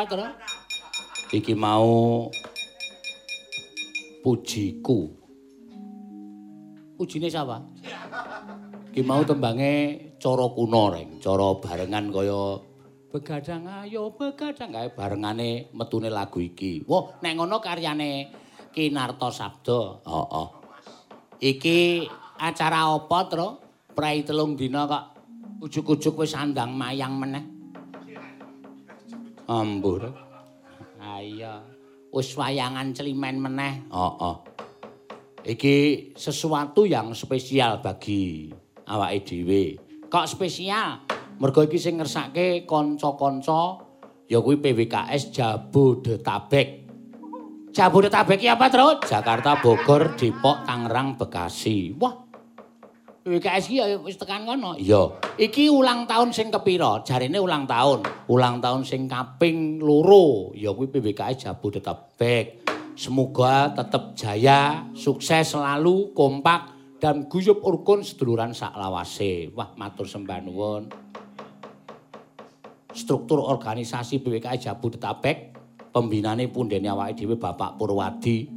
apa, Tru? Iki mau pujiku. Pujine sapa? Iki mau tembange cara kuna, Reng. Cara barengan kaya begadang ayo begadang kae barengane metune lagu iki. Wah, nek ngono karyane Kinarto Sabda. Heeh. Iki acara apa, Tru? Prai telung dina kok ujuk-ujuk wis andang mayang meneh. Ambur. Ha iya. Wis wayangan celimen meneh. Heeh. Iki sesuatu yang spesial bagi awake dhewe. Kok spesial? Mergo iki sing ngersake kanca-kanca ya kuwi PWKS Jabodetabek. Jabodetabek iki apa, Tru? Jakarta, Bogor, Depok, Tangerang, Bekasi. Wah. PWKS iki ya wis tekan kono. Iya. Iki ulang tahun sing kepira? Jarine ulang tahun. Ulang tahun sing kaping loro ya kuwi PWKS Jabodetabek. Semoga tetap jaya, sukses selalu, kompak dan guyub urkun seduluran saklawase. Wah, matur sembah nuwun. Struktur organisasi PWKS Jabodetabek pembinane pundene awake dhewe Bapak Purwadi.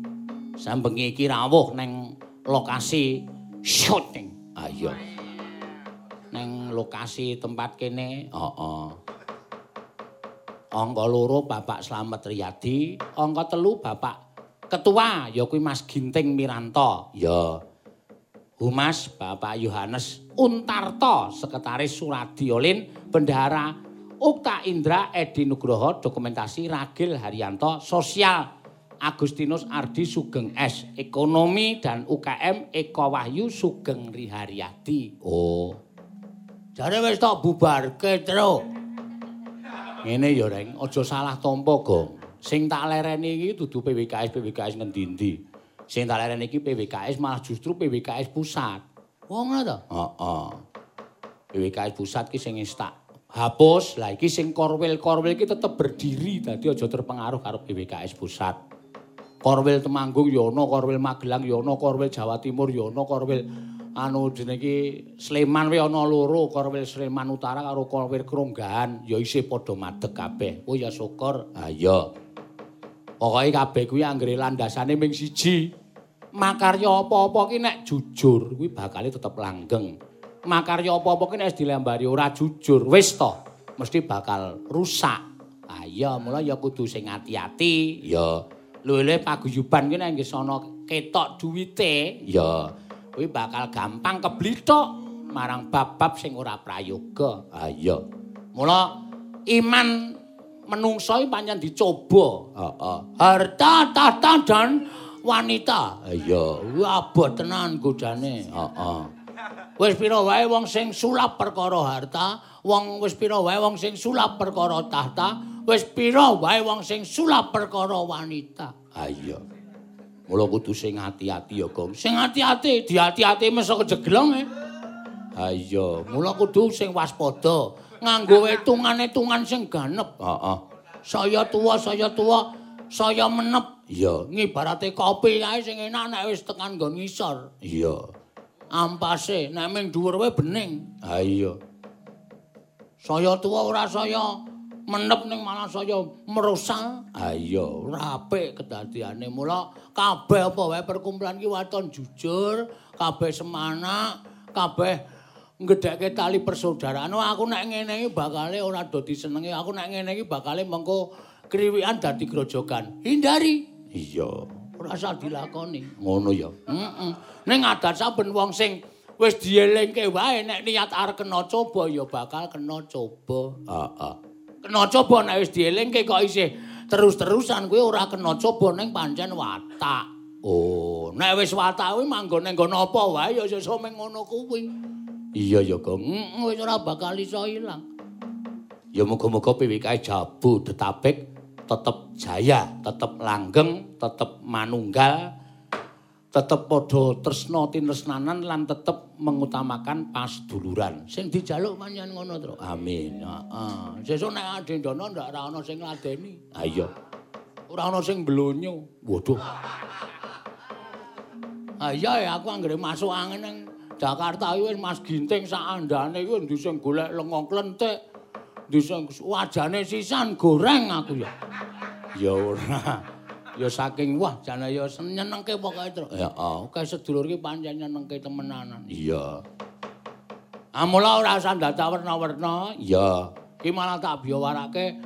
Sambengi iki rawuh neng lokasi syuting. Ayo. Neng lokasi tempat kene, heeh. Angka loro Bapak Slamet Riyadi, angka telu Bapak Ketua ya kuwi Mas Ginting Miranto. Ya. Humas Bapak Yohanes Untarto, Sekretaris Suradiolin, Bendahara Ukta Indra Edi Nugroho, Dokumentasi Ragil Haryanto, Sosial Agustinus Ardi Sugeng S, Ekonomi dan UKM Eko Wahyu Sugeng Riharyadi. Oh. Jare wis tok bubarke, Tru. Ngene ya, Reng, aja salah tampa, Gong. Sing tak lereni iki dudu PWKS PWKS ngendi-endi. Sing tak lereni iki PWKS malah justru PWKS pusat. Wong ngono to? Heeh. PWKS pusat ki sing tak hapus. Lah iki sing korwil-korwil iki tetep berdiri dadi aja terpengaruh karo PWKS pusat. Korwil Temanggung ya ana, Korwil Magelang ya ana, Korwil Jawa Timur ya ana, Korwil anu jenenge iki Sleman wae ana loro, Korwil Sleman Utara karo Korwil Kronggahan ya isih padha madeg kabeh. Oh ya syukur. Ha iya. Pokoke kabeh kuwi anggere landasane ming siji. Makarya apa-apa ki nek jujur kuwi bakal tetep langgeng. Makarya apa-apa ki nek dilambari ora jujur, wis to mesti bakal rusak. Ah iya, mula ya kudu sing ati-ati. Ya. Lho-lho paguyuban ki nek ana ketok duwite, ya kuwi bakal gampang keblitok marang bab-bab sing ora prayoga. Ah iya. Mula iman menungso iki pancen dicoba. Heeh. Harta, tahta dan wanita. Iya, kuwi abot tenan godane. Heeh. Wis pira wae wong sing sulap perkara harta, wong wis pira wae wong sing sulap perkara tahta, wis pira wae wong sing sulap perkara wanita. Ha iya. Mula kudu sing ati-ati ya, Gong. Sing ati-ati, diati-ati mesa kejeglong e. Ha iya, mula kudu sing waspada. Nganggo etungan-etungan sing ganep. Heeh. Saya tua, saya tua, saya menep. Iya, ngibarate kopi kae sing enak nek wis tekan nggon ngisor. Iya. Ampase nek ming dhuwur wae bening. Ha iya. Saya tua ora saya menep ning malah saya merusak. Ha iya, ora apik kedadiane. Mula kabeh apa wae perkumpulan ki waton jujur, kabeh semanak, kabeh ngedhekke tali persaudaraan. Aku nek ngene iki bakale ora dadi senenge. Aku nek ngene iki bakale mengko kriwikan dadi grojogan. Hindari. Iya, ora usah dilakoni. Ngono ya. Heeh. Ning adat saben wong sing wis dielingke wae nek niat arep kena coba ya bakal kena coba. Heeh. Kena coba nek wis dielingke kok isih terus-terusan kuwi ora kena coba ning pancen watak. Oh, nek wis watak kuwi ning nggon apa wae ya sesuk meng ngono kuwi. Iya ya, Gong. Wis ora bakal iso ilang. Ya muga-muga PWK Jabodetabek tetep jaya, tetep langgeng, tetep manunggal, tetep padha tresna tinresnanan lan tetep mengutamakan pasduluran. Sing dijaluk pancen ngono, Tru. Amin. Heeh. Sesuk nek adendana ndak ora ana sing ngladeni. Ha iya. Ora ana sing blonyo. Waduh. Ah iya ya aku anggere masuk angin nang Jakarta iki wis Mas Ginting sak andane kuwi ndi sing golek lenga klentik. Ndi sing wajane sisan goreng aku ya. Ya ora. Ya saking wah jane ya senengke pokoke terus. Ya oke sedulur iki pancen nyenengke temenanan. Iya. Amula ora usah dadak werna-werna. Iya. Ki malah tak biyawarake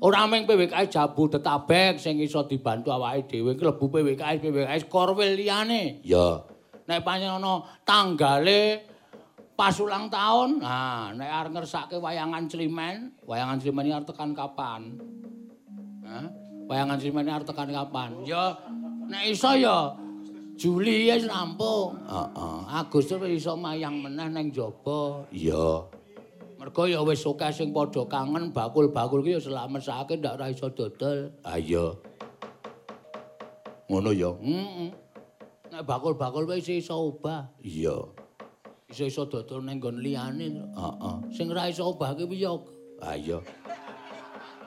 ora mung PWKS Jabu Detabek sing iso dibantu awake dhewe klebu PWKS PWKS Korwil liyane. Ya. Nek pancen ana tanggale pas ulang tahun, nah nek arep ngersake wayangan Climen, wayangan Climen iki arep tekan kapan? Hah? Wayangan Climen iki arep tekan kapan? Ya nek iso ya Juli wis rampung. Heeh. Agustus wis iso mayang meneh ning jaba. Iya. Mergo ya wis akeh sing padha kangen bakul-bakul ki ya selamesake ndak ora iso dodol. Ah iya. Ngono ya. Heeh. Nek bakul-bakul wis iso obah. Iya. Iso-iso dodol ning nggon liyane. Heeh. Sing ora iso obah ki piye? Ah iya.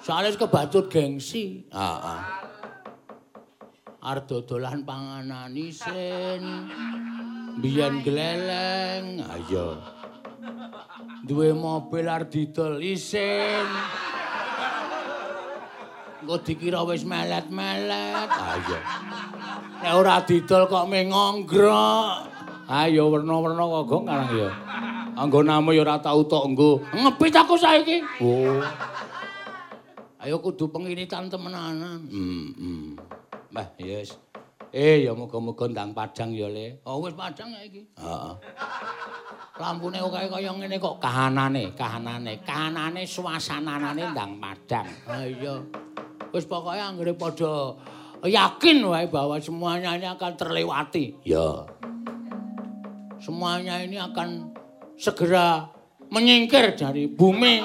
Soale kebatut gengsi. Heeh. Arep dodolan panganan isin. Biyen gleleng. Ah iya. duwe mobil ar didol isin. Engko dikira wis melet-melet. Ha iya. Nek ora didol kok mengonggrok. Ayo werna-werna kok gong karang ya. Anggo namo ya ora tau tok engko. Ngebit aku saiki. Oh. Ayo kudu penginitan temenanan. Hmm, hmm. Mbah, yes. Eh, ya muga-muga ndang padang ya, Le. Oh, wis padang ya iki. Heeh. lampune kaya kaya ngene kok kahanane, kahanane, kahanane suasanane ndang padang. Ha iya. Wis pokoke anggere padha yakin wae bahwa semuanya ini akan terlewati. Ya. Semuanya ini akan segera menyingkir dari bumi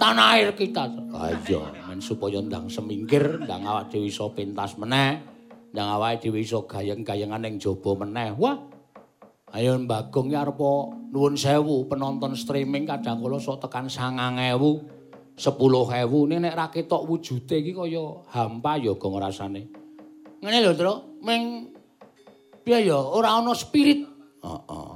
tanah air kita. Ha iya, men supaya ndang semingkir, ndang awak dhewe iso pentas meneh, ndang awake dhewe iso gayeng-gayengan ning jaba meneh. Wah, Ayo Bagong ya arep nuwun sewu penonton streaming kadang kala sok tekan 9000 10000 ini nek ra ketok wujude iki kaya hampa ya gong rasane. Ngene lho, Tru, ming piye ya ora ana spirit. Heeh.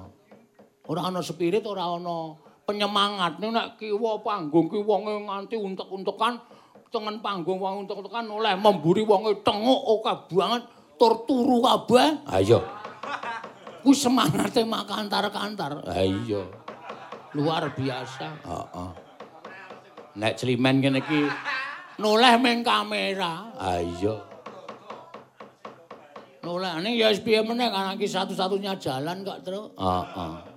Ora ana spirit, ora ana penyemangat. Nek kiwa panggung ki wonge nganti untek-untekan tengen panggung wong untek-untekan oleh memburi wonge tenguk oke banget tur turu kabeh. Ha iya. ku semangate mak kantar-kantar. Ha iya. Luar biasa. Heeh. Nek celimen kene iki noleh meng kamera. Ha iya. Noleh ya wis piye meneh kan iki satu-satunya jalan kok, Tru. Heeh.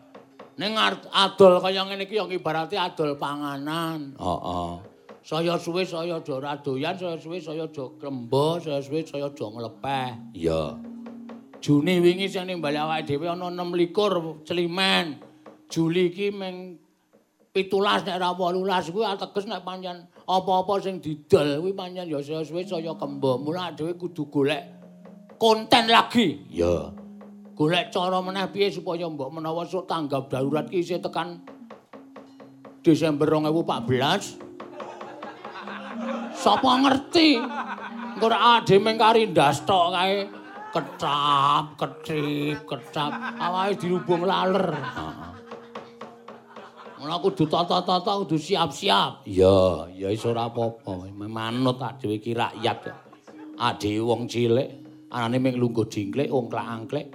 Ning adol kaya ngene iki ya ibarate adol panganan. Heeh. Saya suwe saya do ora doyan, saya suwe saya do krembo, saya suwe saya do nglepeh. Iya. Juni wingi sing nimbali awake dhewe ana 26 Celimen. Juli iki meng 17 nek ora 18 kuwi ateges nek pancen apa-apa sing didol kuwi pancen ya suwe saya kembo. Mula dhewe kudu golek konten lagi. Ya. Golek cara meneh piye supaya mbok menawa sok tanggap darurat ki isih tekan Desember 2014. Sapa ngerti? Engko ora ade meng kari ndas tok kae. kecap, ketip, kecap, awake dirubung laler. Mula kudu tata-tata, kudu siap-siap. Iya, ya iso ora apa-apa. Manut tak dhewe iki rakyat. Ade wong cilik, anane mung lungguh dingklik, wong klak-angklik.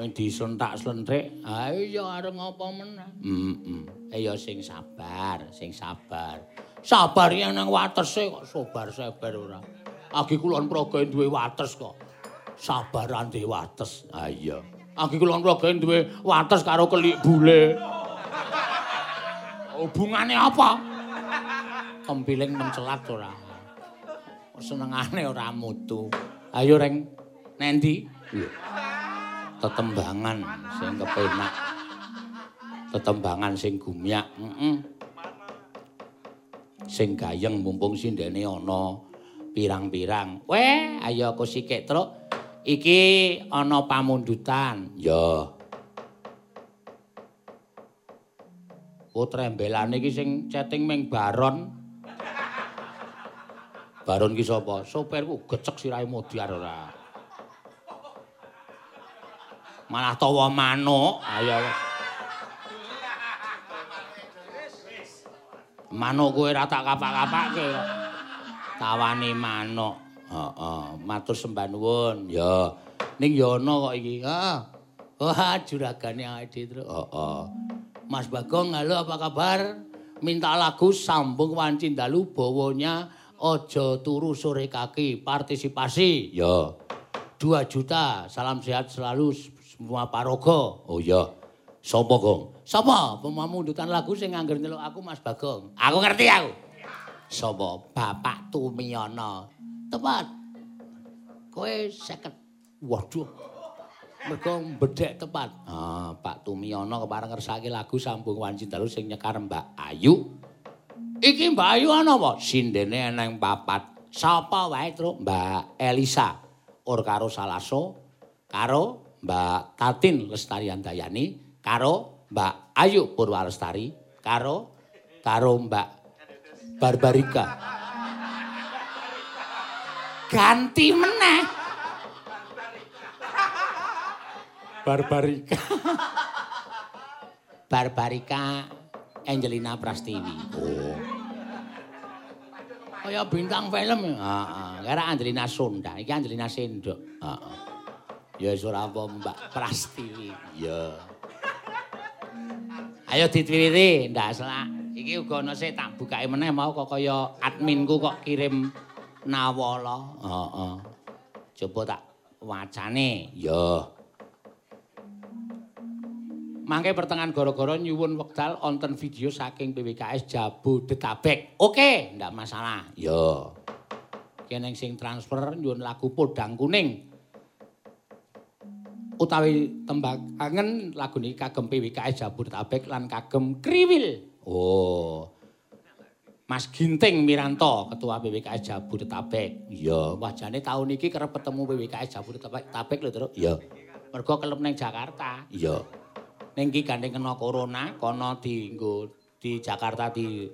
Mung disentak-slenthrik. Ha iya arep ngopo meneh? Heeh. Eh ya sing sabar, sing sabar. Sabar yen nang watese kok sabar-sabar ora. Agi kulon progae duwe wates kok. sabaran di wates. Ah iya. Aki kula ngrogae duwe wates karo kelik bule. Hubungane apa? Kempiling mencelat ora. Senengane ora mutu. Ayo reng nendi? Tetembangan sing kepenak. Tetembangan sing gumyak. Heeh. Sing gayeng mumpung sindene ana pirang-pirang. Weh, ayo aku sikik truk. iki ana pamundutan. Ya. Oh trembelane iki sing chatting ming Baron. Baron ki sapa? Sopirku gecek sirahe modiar ora. Malah tawa manuk. Ayo. Manuk kowe ora tak kapak-kapake kok. Tawani manuk. Heeh, matur sembah nuwun. Ya. Ning ya ana kok iki. Ah. Wah, juragane awake dhewe. Heeh. Mas Bagong, halo apa kabar? Minta lagu sambung wanci dalu bawanya aja turu sore kaki partisipasi. Ya. 2 juta. Salam sehat selalu paraga. Oh ya. Sapa, Gong? Sapa? Pemamundutan lagu sing nganggur nyeluk aku Mas Bagong. Aku ngerti aku. Sapa? Bapak Tumiyono. Tepat. Kowe 50. Waduh. Mergo bedhek tepat. Ah, Pak Tumiyono kepareng ngersake lagu sambung wanci dalu sing nyekar Mbak Ayu. Iki Mbak Ayu ana apa? Sindene eneng papat. Sapa wae, Truk? Mbak Elisa. Or karo Salaso, karo Mbak Tatin Lestari Andayani, karo Mbak Ayu Purwalestari, karo karo Mbak Barbarika. Ganti meneh. Barbarika. Barbarika Angelina Prastiwi. Oh. Kaya bintang film. Heeh. Angelina Sonda, iki Angelina Sendok. Heeh. Ya ora apa Mbak Prastiwi. Ya. Ayo ditwiwiti, ndak salah. Iki uga ana sik tak bukake meneh mau kok kaya adminku kok kirim nawala. Heeh. Coba tak wacane. Ya. Mangke pertengahan gara-gara nyuwun wekdal wonten video saking PWKS Jabodetabek. Oke, ndak masalah. Ya. Kene sing transfer nyuwun lagu Podang Kuning. Utawi tembakangen lagu niki kagem PWKS Jabodetabek lan kagem Kriwil. Oh. Mas Ginting Miranto, Ketua PWKS Jabodetabek. Iya, wajane tahun iki kerep ketemu PWKS Jabodetabek lho, Truk. Iya. Mergo kelep ning Jakarta. Iya. Ning iki gandeng kena corona, kono dienggo di Jakarta di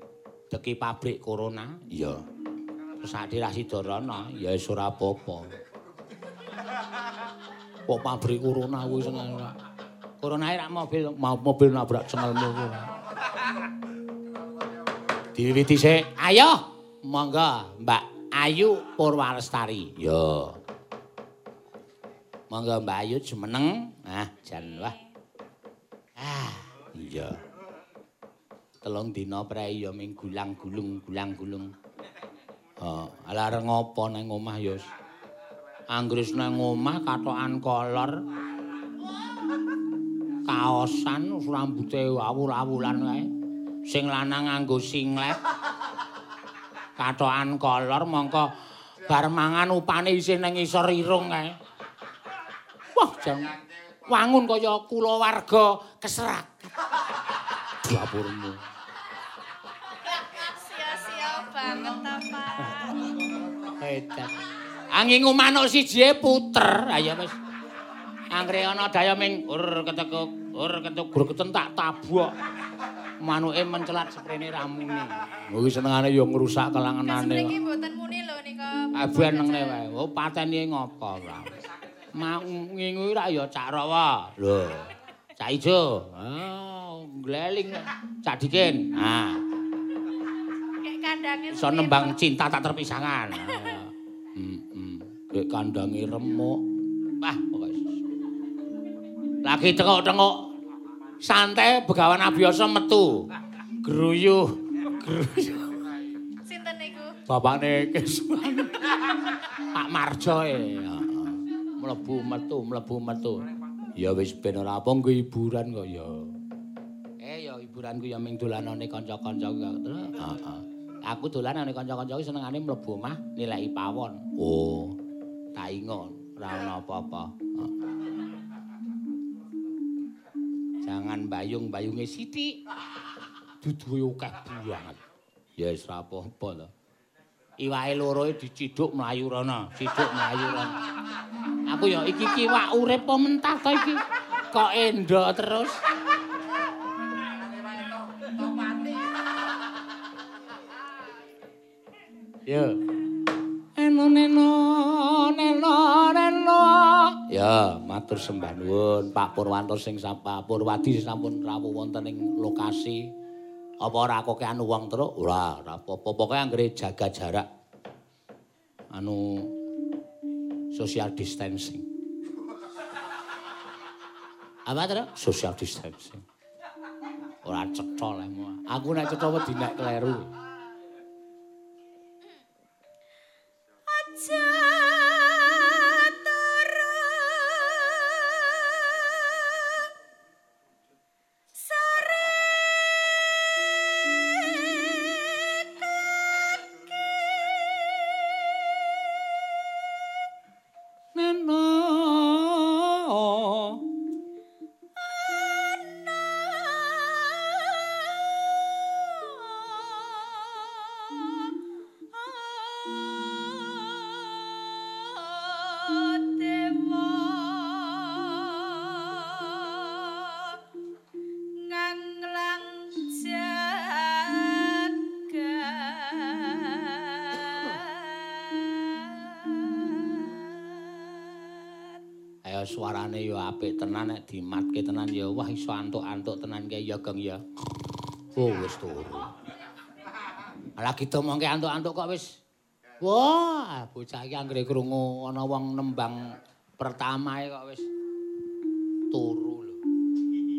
deki pabrik corona. Iya. Terus ade ra sidorono, ya wis ora apa-apa. Kok pabrik corona kuwi seneng. Corona rak mobil, mau mobil nabrak cengelmu kuwi. Diwiwiti sik. Ayo, monggo Mbak Ayu Purwalestari. Yo. Monggo Mbak Ayu jumeneng. Ah, jan wah. Ah, iya. Telung dina prei ya ming gulang-gulung, gulang-gulung. Oh, ala areng ngopo nang omah ya? Anggris nang omah katokan kolor. Kaosan rambuté awul-awulan kae. Sing lanang nganggo singlet. Katokan kolor mongko bar mangan upane isih nang isor irung kae. Wah, jang wangun kaya kulawarga keserak. Dapurmu. Sia-sia banget ta, Pak. Angin manuk siji puter. Ayo wis. Anggre ana daya ming ur ketekuk, ur ketuk gur keten tak tabok. Manuke mencelat sprene ramune. Kuwi senengane ya ngrusak kelangenane. Mriki mboten muni lho nika. Aben nengne wae. Oh pateni ngopo ora. Mau ngingu ra ya Cak Rawa. Lho. Cak Ijo. Ah, gleling. Cak Dikin. Ah. Kayak kandange. Iso nembang cinta tak terpisahkan. Heeh. Kayak kandange remuk. Wah, pokoke. Lagi tengok-tengok santai begawan abiyasa metu. Gruyuh, gruyuh. Sinten niku? Bapakne Kesman. Pak Marjo e. Heeh. Mlebu metu, mlebu metu. Ya wis ben ora apa nggo hiburan kok ya. Eh ya hiburanku ya ming dolanane kanca-kancaku. Heeh. Aku dolanane kanca-kancaku senengane mlebu omah nilai pawon. Oh. Tak ingon, ora ana apa-apa. Heeh. Jangan bayung-bayunge sithik. Dudu akeh banget. Ya wis ora apa-apa to. Iwake loro diciduk mlayu rono, ciduk mlayu rono. Aku ya iki kiwak urip apa mentah to iki? Kok endo terus? Yo. Eno neno neno neno. Ya, mat matur sembah nuwun Pak Purwanto sing sapa Purwadi sampun rawuh wonten ing lokasi. Apa ora kokean wong terus? Ora, ora apa-apa. Pokoke anggere jaga jarak. Anu social distancing. Apa terus? Social distancing. Ora cetha lemu. Aku nek cetha wedi nek kleru. Dimatke tenan ya wah iso antuk-antuk tenan kae ya Geng ya. Oh wis turu. Lagi domongke antuk-antuk kok wis. Wah, bocah iki anggere krungu ana wong nembang pertamae kok wis turu lho.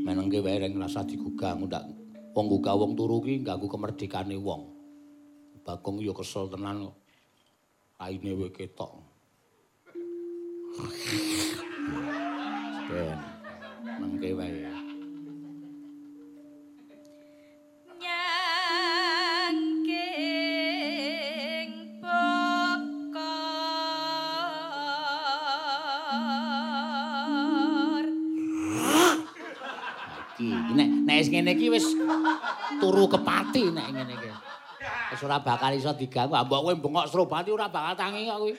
Menengke wae reng rasa digugah ndak wong gugah wong turu ki ganggu kemerdikane wong. Bagong yo kesel tenan kok. Raine wae ketok. Ben. Mengke wae. nyangking bokor iki nek nek wis ngene iki wis turu kepati nek ngene iki. Wis ora bakal iso diganggu. Mbok kowe bengok Srobati ora bakal tangi kok kuwi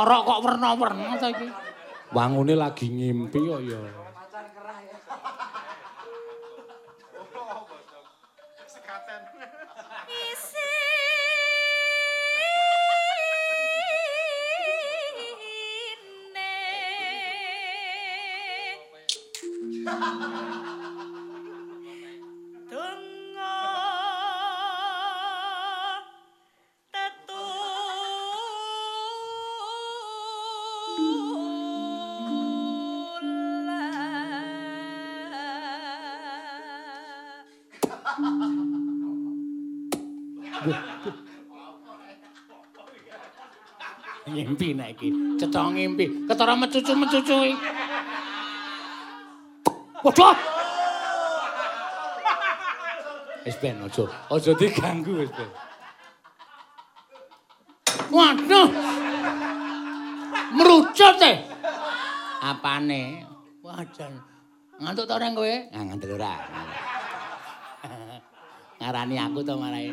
ngorok kok werna-werna ta iki wangune lagi ngimpi kok ya ngimpi nek iki cetha ngimpi ketara mecucu-mecucu iki Waduh! Wis ben aja, aja diganggu wis ben. Waduh. Merucut e. Apane? Wajan. Ngantuk ta orang kowe? Nah, ngantuk ora. Ngarani aku to marahe.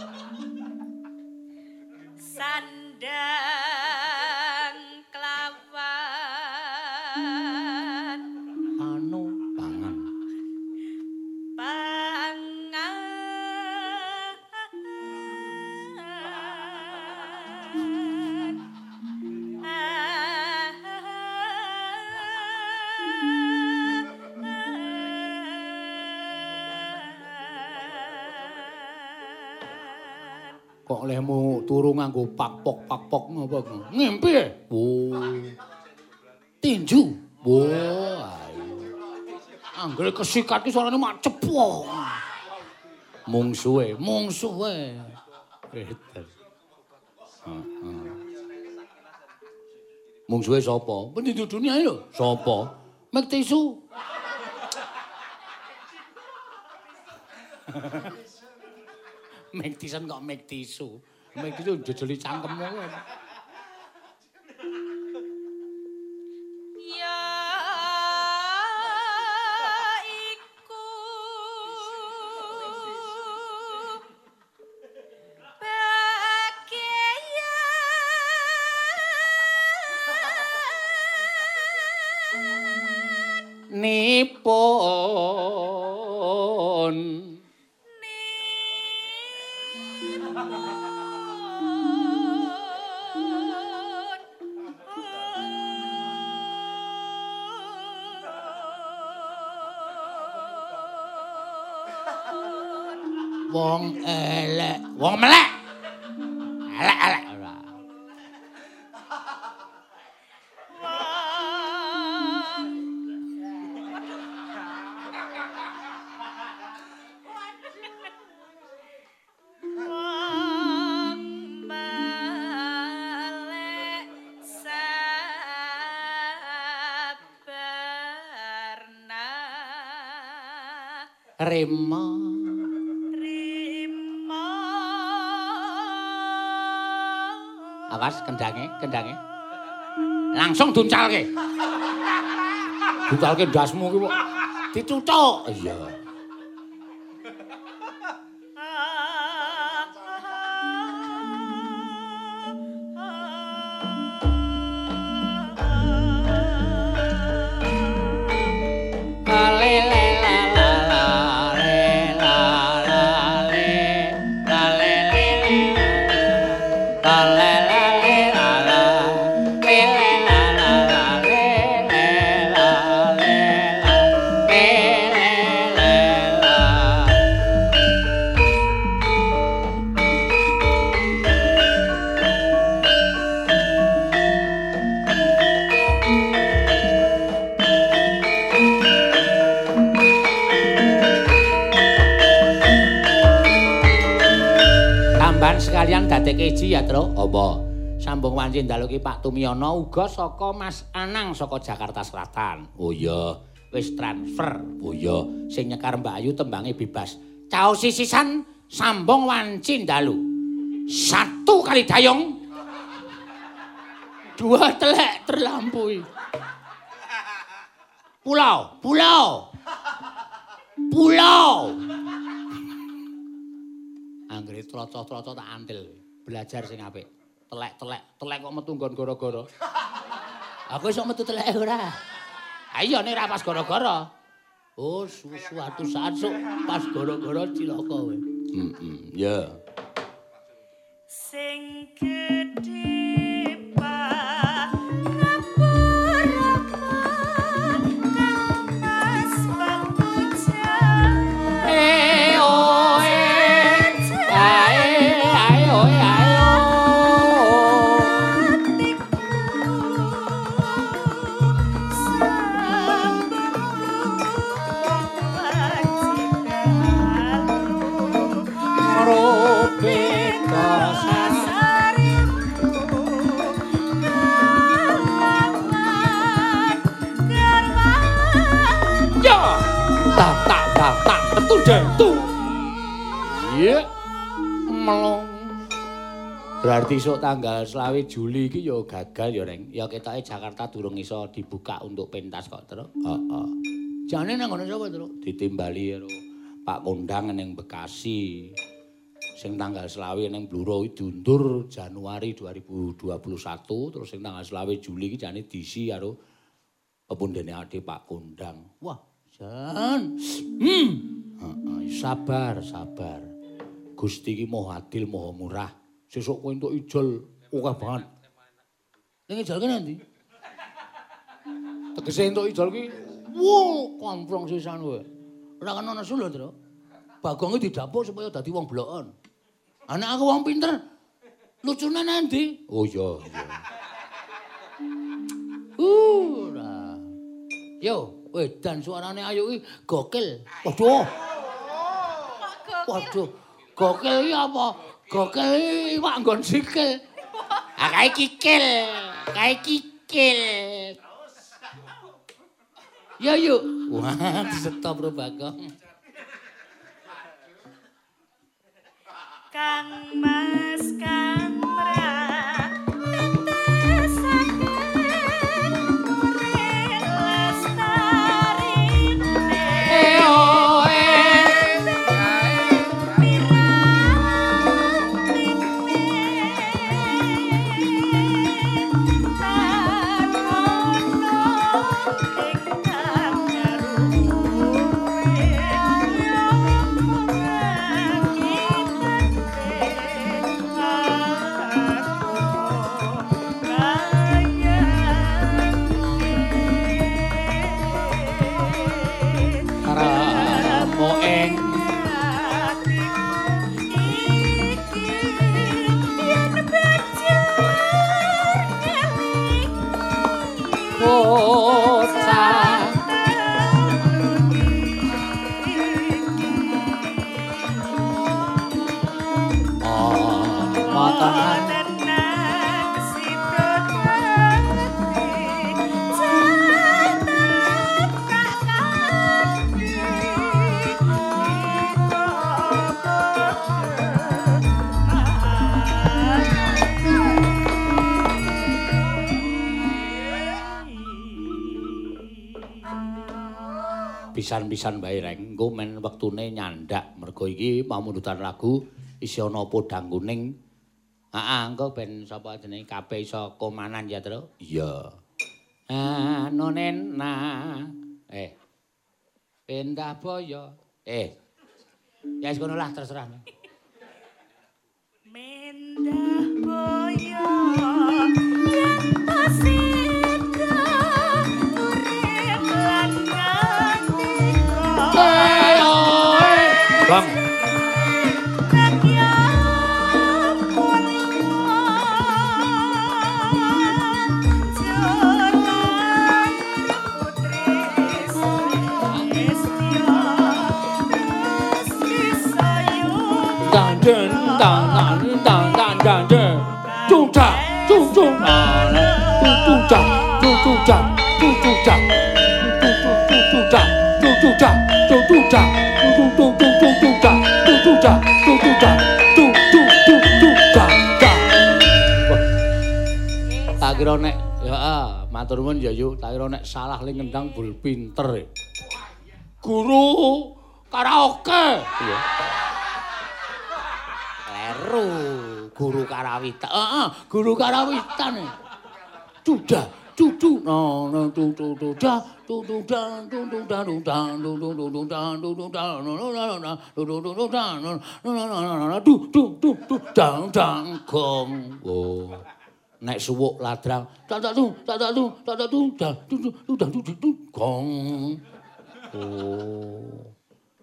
Kesikat ki suarane mak cepok. Mungsuhe, mungsuhe. Edan. Heeh. Mungsuhe sapa? Penduduk dunia lho. Sapa? Mek tisu. Mek tisen kok mek tisu. Mek tisu jejeli cangkemmu. Rima Awas kendange, kendange. Langsung duncalke. Duncalke ndasmu ki kok dicucuk. Iya. Ya, Tru. Apa? Sambung wanci ndalu ki Pak Tumiono uga saka Mas Anang saka Jakarta Selatan. Oh iya, wis transfer. Oh iya, sing nyekar Mbak Ayu tembange bebas. Cao sisisan sambung wanci ndalu. Satu kali dayung. Dua telek terlampaui. Pulau, pulau. Pulau. Anggere troco-troco tak antil. Belajar sing apik. Telek-telek, telek kok metu nggon gara-gara. Aku iso metu telek ora. Ayo nek ra pas gara-gara. Oh, su suatu saat sok pas gara-gara cilaka kowe. Heeh, ya. Sing gedhe betul dentu. Iya, melong. Berarti sok tanggal selawe Juli iki ya gagal ya, Reng. Ya ketoke Jakarta durung iso dibuka untuk pentas kok, Tru. Heeh. Jane nang ngono sapa, Tru? Ditimbali karo Pak Kondang ning Bekasi. Sing tanggal selawe ning Bluro iki diundur Januari 2021, terus sing tanggal selawe Juli iki jane diisi karo pepundhene ade Pak Kondang. Wah, jan. Hmm. Heeh, sabar, sabar. Gusti iki Maha Adil, Maha Murah. Sesuk kowe entuk ijol akeh banget. Ning ijol ki nanti? Tegese entuk ijol ki, wow, komprong sisan kowe. Ora kena nesu lho, Tru. Bagonge didapuk supaya dadi wong bloken. Anak aku wong pinter. Lucune nanti? Oh iya, iya. Uh, ora. Yo, wedan suarane ayu ki gokil. Waduh. Waduh. Gokil iki apa? Gokil iki iwak nggon sikil. Ah kae kikil. Kae kikil. Yo yuk. Wah, stop bro Bagong. Kang Mas Kamra pisan-pisan bae reng engko men wektune nyandak mergo iki pamundutan lagu isi ana podang kuning Heeh, engko ben sapa jenenge kabeh iso komanan ya, Tru? Iya. Anonen na. Eh. Pendah boyo. Eh. Ya wis ngono lah terserah. Mendah boyo sida Dun dun dun dun dun dun dun dun dun dun dun dun. kira nek ya matur nuwun ya yuk tak kira nek salah ling kendang bul pinter. Guru karaoke. Iya. Leru, guru karawitan. Heeh, guru karawitan. Cuda, cucu. No, no, tu tu tu da, tu tu da, tu tu da, tu da, tu tu tu da, tu tu da, no no no no, tu tu tu da, no no no no no, tu tu tu tu dang dang gong. Oh. Nek suwuk ladrang, tak tak du, tak tak du, tak tak du, du, du, da, du, du, du, gong. Oh.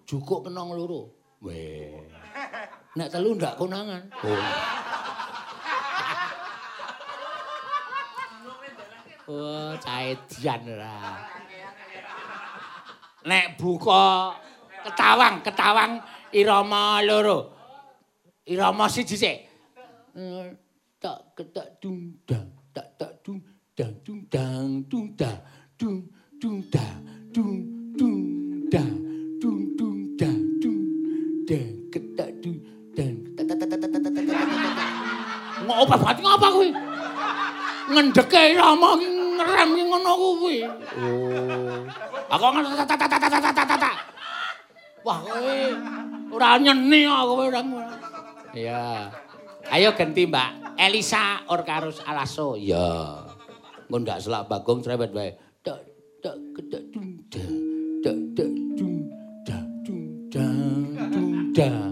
Jukuk kenong loro. Weh. Nek telu ndak konangan. Oh. Wah, caedian lah. Nek buka ketawang, ketawang irama loro. Irama siji sik. tak ketak dung dang tak tak dung dang dung dang dung da dung dung da dung dung dang dung dung da dung dang ketak dung dang tak tak tak tak tak tak ngopo ngapa ngopo kuwi ngendeke lama ngerem ngono kuwi oh aku ngono tak tak tak tak tak tak wah kowe ora nyeni aku ora iya yeah. Ayo ganti Mbak Elisa Orkarus Alaso. Ya. Engko ndak selak bagong cerewet wae. Da. Tak tak dung da dung da dung da.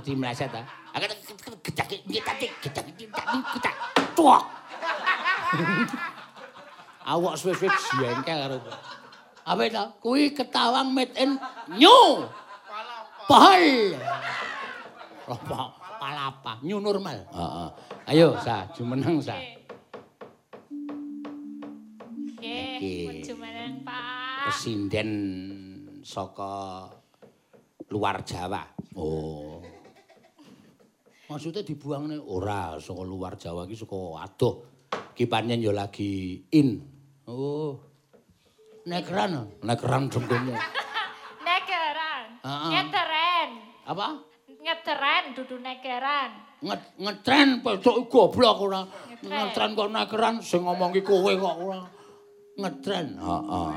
Mesti meleset ah. Agak kedak kedak kedak kedak kedak tuak. Awak suwe-suwe jengkel karo. Apa itu? Kui ketawang made in new. Pahal. Apa? Palapa, new normal. Heeh. Ayo, sa, jumeneng sa. Nggih, jumeneng Pak. Presiden saka luar Jawa. Oh. Maksudnya dibuang nih ora saka luar Jawa iki saka adoh. Ki pancen ya lagi in. Oh. Nekeran, nekeran dengkulmu. Negeran. Heeh. Nyeteren. Apa? Nyeteren dudu negeran. Nget ngetren pedok goblok ora. Ngetren. Ngetren kok nekeran sing ngomong ki kowe kok ora. Ngetren. Heeh.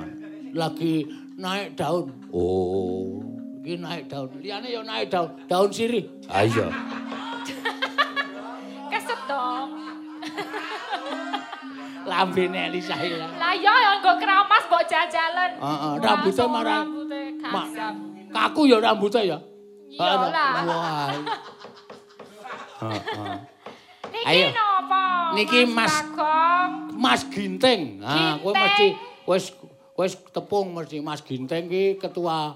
Lagi naik daun. Oh. Iki naik daun. Liyane ya naik daun. Daun sirih. Ah iya. Lambene Elisa Hila. Lah ya ya nggo keramas mbok jajalan. Heeh, Langsung marah. Rambutnya Ma-. Kaku ya rambutnya ya. Iya lah. Wah. Heeh. Niki Ayo. napa? Niki Mas- Bagong. Mas Ginting. Ha, kowe Ginting. mesti wis wis tepung mesti Mas Ginting ki ketua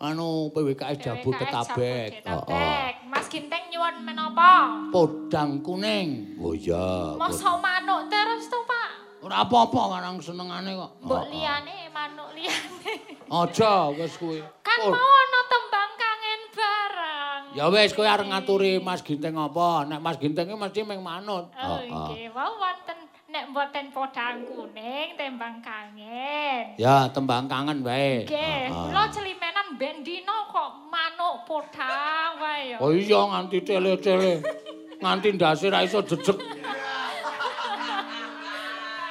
anu PWKS Jabodetabek. Jabodetabek. Heeh. Mas Ginteng nyuwun menapa? Podang kuning. Oh iya. Masa manuk terus to? Ora apa-apa karang senengane kok. Mbok liyane manuk liyane. Aja wis kuwi. Kan mau ana tembang kangen barang. Ya wis kowe arep ngaturi Mas Ginting apa? Nek Mas Ginting ki mesti ming manut. Oh, nggih. Wau wonten nek mboten podang kuning tembang kangen. Ya tembang kangen wae. Nggih, kula celimenan ben dina kok manuk podang wae ya. Oh iya nganti tele-tele. nganti ndase ra iso jejeg.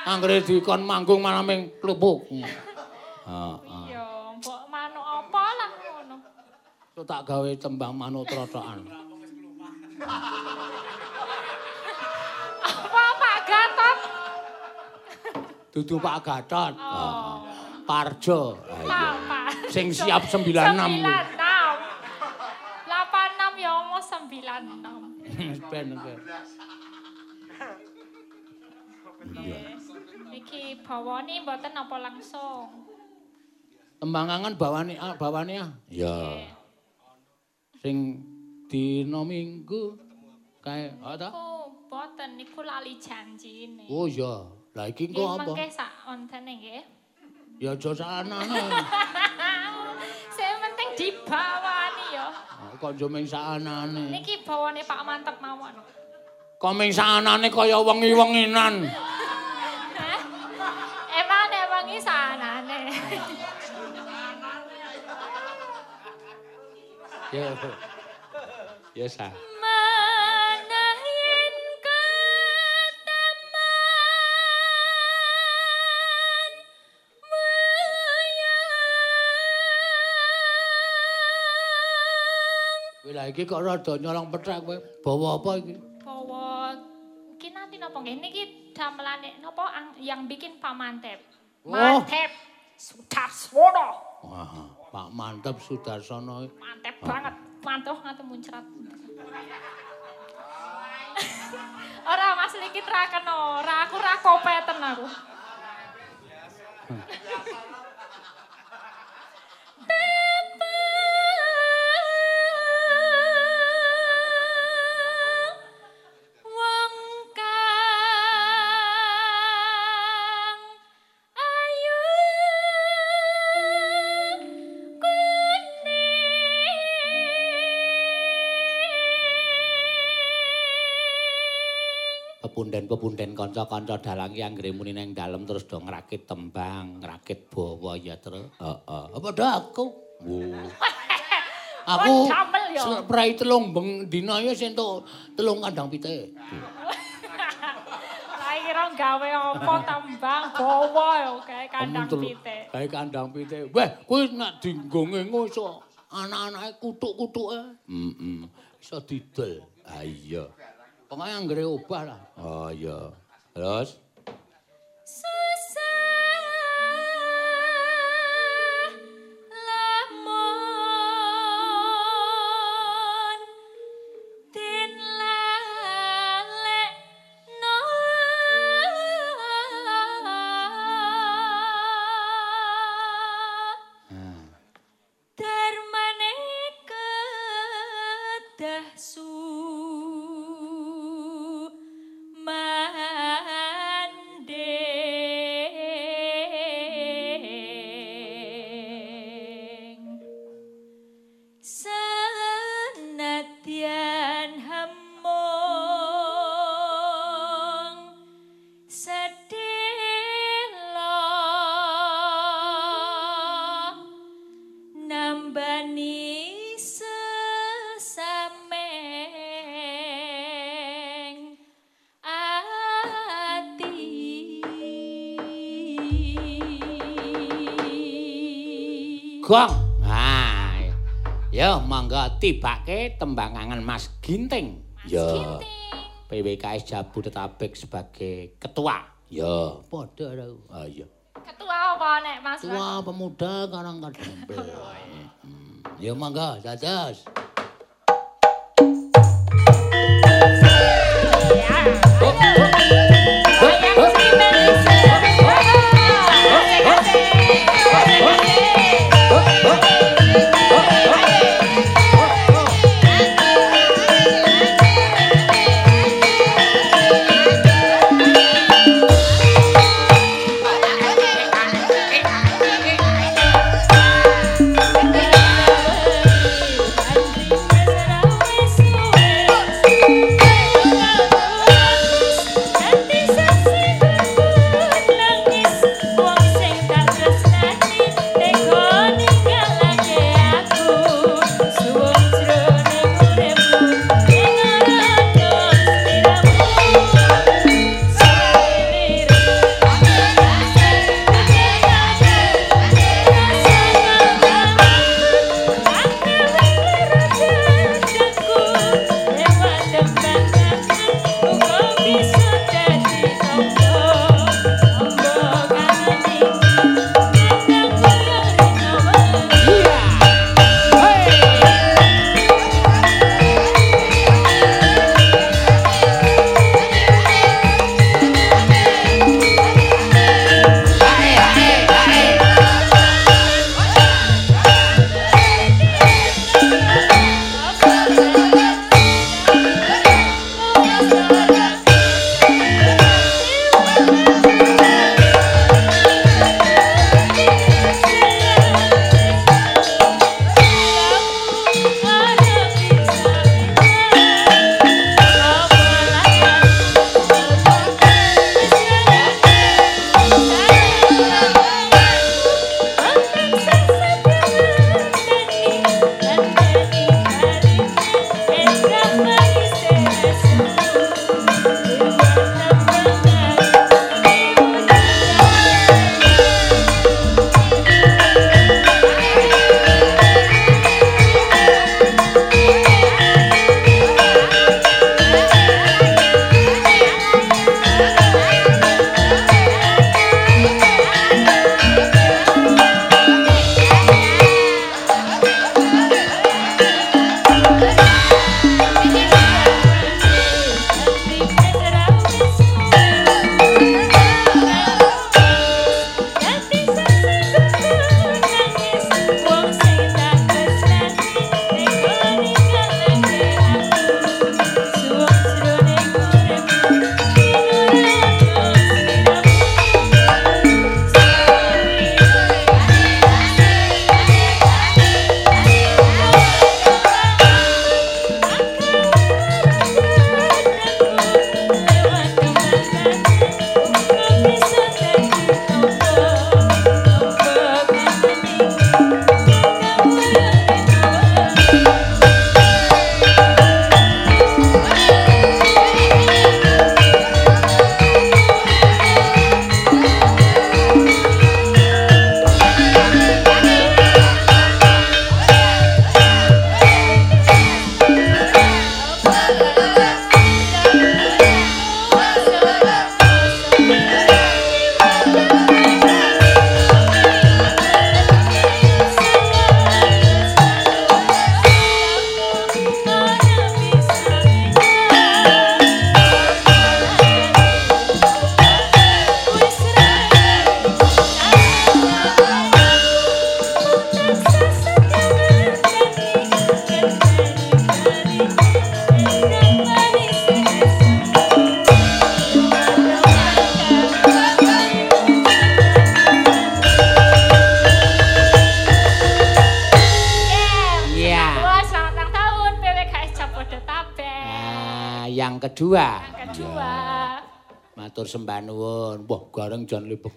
Anggere dikon manggung malah ming klupuk. Heeh. Iya, mbok manuk apa lah ngono. So tak gawe tembang manuk trotokan. Apa Pak Gatot? Dudu Pak Gatot. Oh. Parjo. Sing siap 96. 96. 86 ya omong 96. Ben iki. Iki bawane mboten apa langsung. Tembang kangen bawane ah, bawane ah. Ya. Sing dina Minggu kae ada. Oh, mboten niku lali janjine. Oh iya. Lah iki engko apa? mengke sak ontene nggih. Ya aja sakanane. Sing penting dibawani ya. Oh, Kok aja ming sakanane. Niki bawane Pak Mantep mawon. Kok ming sakanane kaya wengi-wenginan. Ya. Ya sa. Lah iki kok rada nyolong pethak kowe. Bawa apa iki? bawa iki nanti napa nggih niki damelane napa ang- yang bikin Pak Mantep. Oh. Mantep Sudarsono. Wah, Pak Mantep Sudarsono. Mantep banget. Mantuh ngate muncrat. Ora Mas Likit ra kena, ora aku ra kopeten aku. Pepunden-pepunden kanca-kanca dalang ki anggere muni nang dalem terus do ngrakit tembang, ngrakit bawa ya terus. Heeh. Apa dah aku? Oh. Aku spray telung beng dina ya sing entuk telung kandang pitik. Lah kira gawe apa tembang bawa ya kae kandang pitik. Kae kandang pitik. Weh, kuwi nek dinggonge iso anak-anake kutuk-kutuke. Heeh. Iso didol. Ah iya. Pokoke anggere obah lah. Oh iya. Terus Gong. Ah. Ya mangga tibake tembang kangen Mas Ginting. Ya. PWKS Jabodetabek sebagai ketua. Ya, padha ra. Ah iya. ketua apa nek Mas Tua pemuda karang kadempel. Ya mangga, dados. kedua.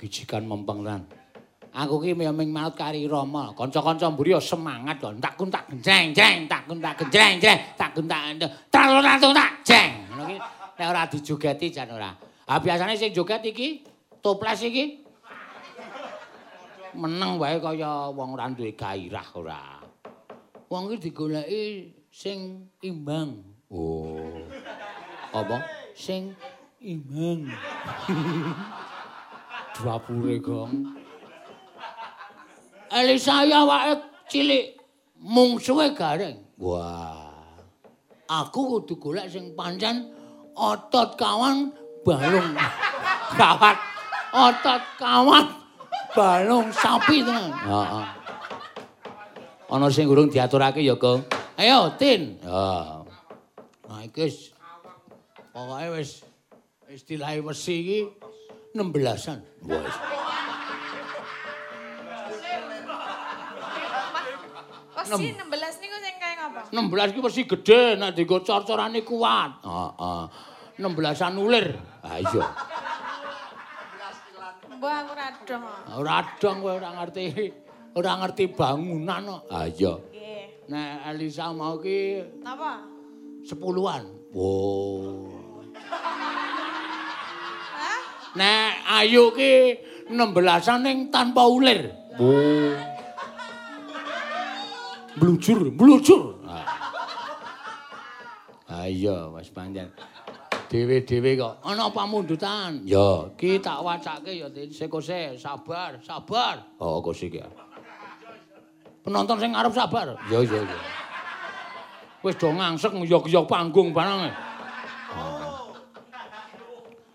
Jan le begijikan mempeng tenan. Aku ki ming maut kari Rama. Kanca-kanca mburi semangat kok. Tak kun tak genjreng jreng, tak kun tak genjreng jreng, tak kun tak ratu tak jeng. Ngono ki nek ora dijogeti jan ora. Ah biasane sing joget iki toples iki meneng wae kaya wong ora duwe gairah ora. Wong iki digoleki sing imbang. Oh. apa sing imbang dapure gong Elisa ya wae cilik mungsuhe gareng wah. Aku kudu golek sing pancen otot kawan balung. Gawat. Otot kawan balung sapi tenan. Heeh. Ana sing urung diaturake ya Kang ayo tin. Ya. Nah iki wis pokoke wis istilah wesi iki 16-an wis Wesi 16 niku sing kaya ngapa? 16 iki wesi gedhe nek dienggo cor-corane kuat. Heeh. 16-an ulir. Ha iya. Mbah aku radong. Ora dong kowe ora ngerti. Ora ngerti bangunan kok. Ha iya. Nggih. Nek Elisa mau ki Napa? 10-an. Wow. Nek Ayu ki 16-an ning tanpa ulir. Wow. Blujur, blujur. Ha iya, Mas Panjen. Dewe-dewe kok ana pamundutan. Ya, ki tak wacake ya sekose sabar, sabar. Oh, kose ki. Penonton sing arep sabar. Ya, ya, ya. Wis do ngangsek nguyok-nguyok panggung barang.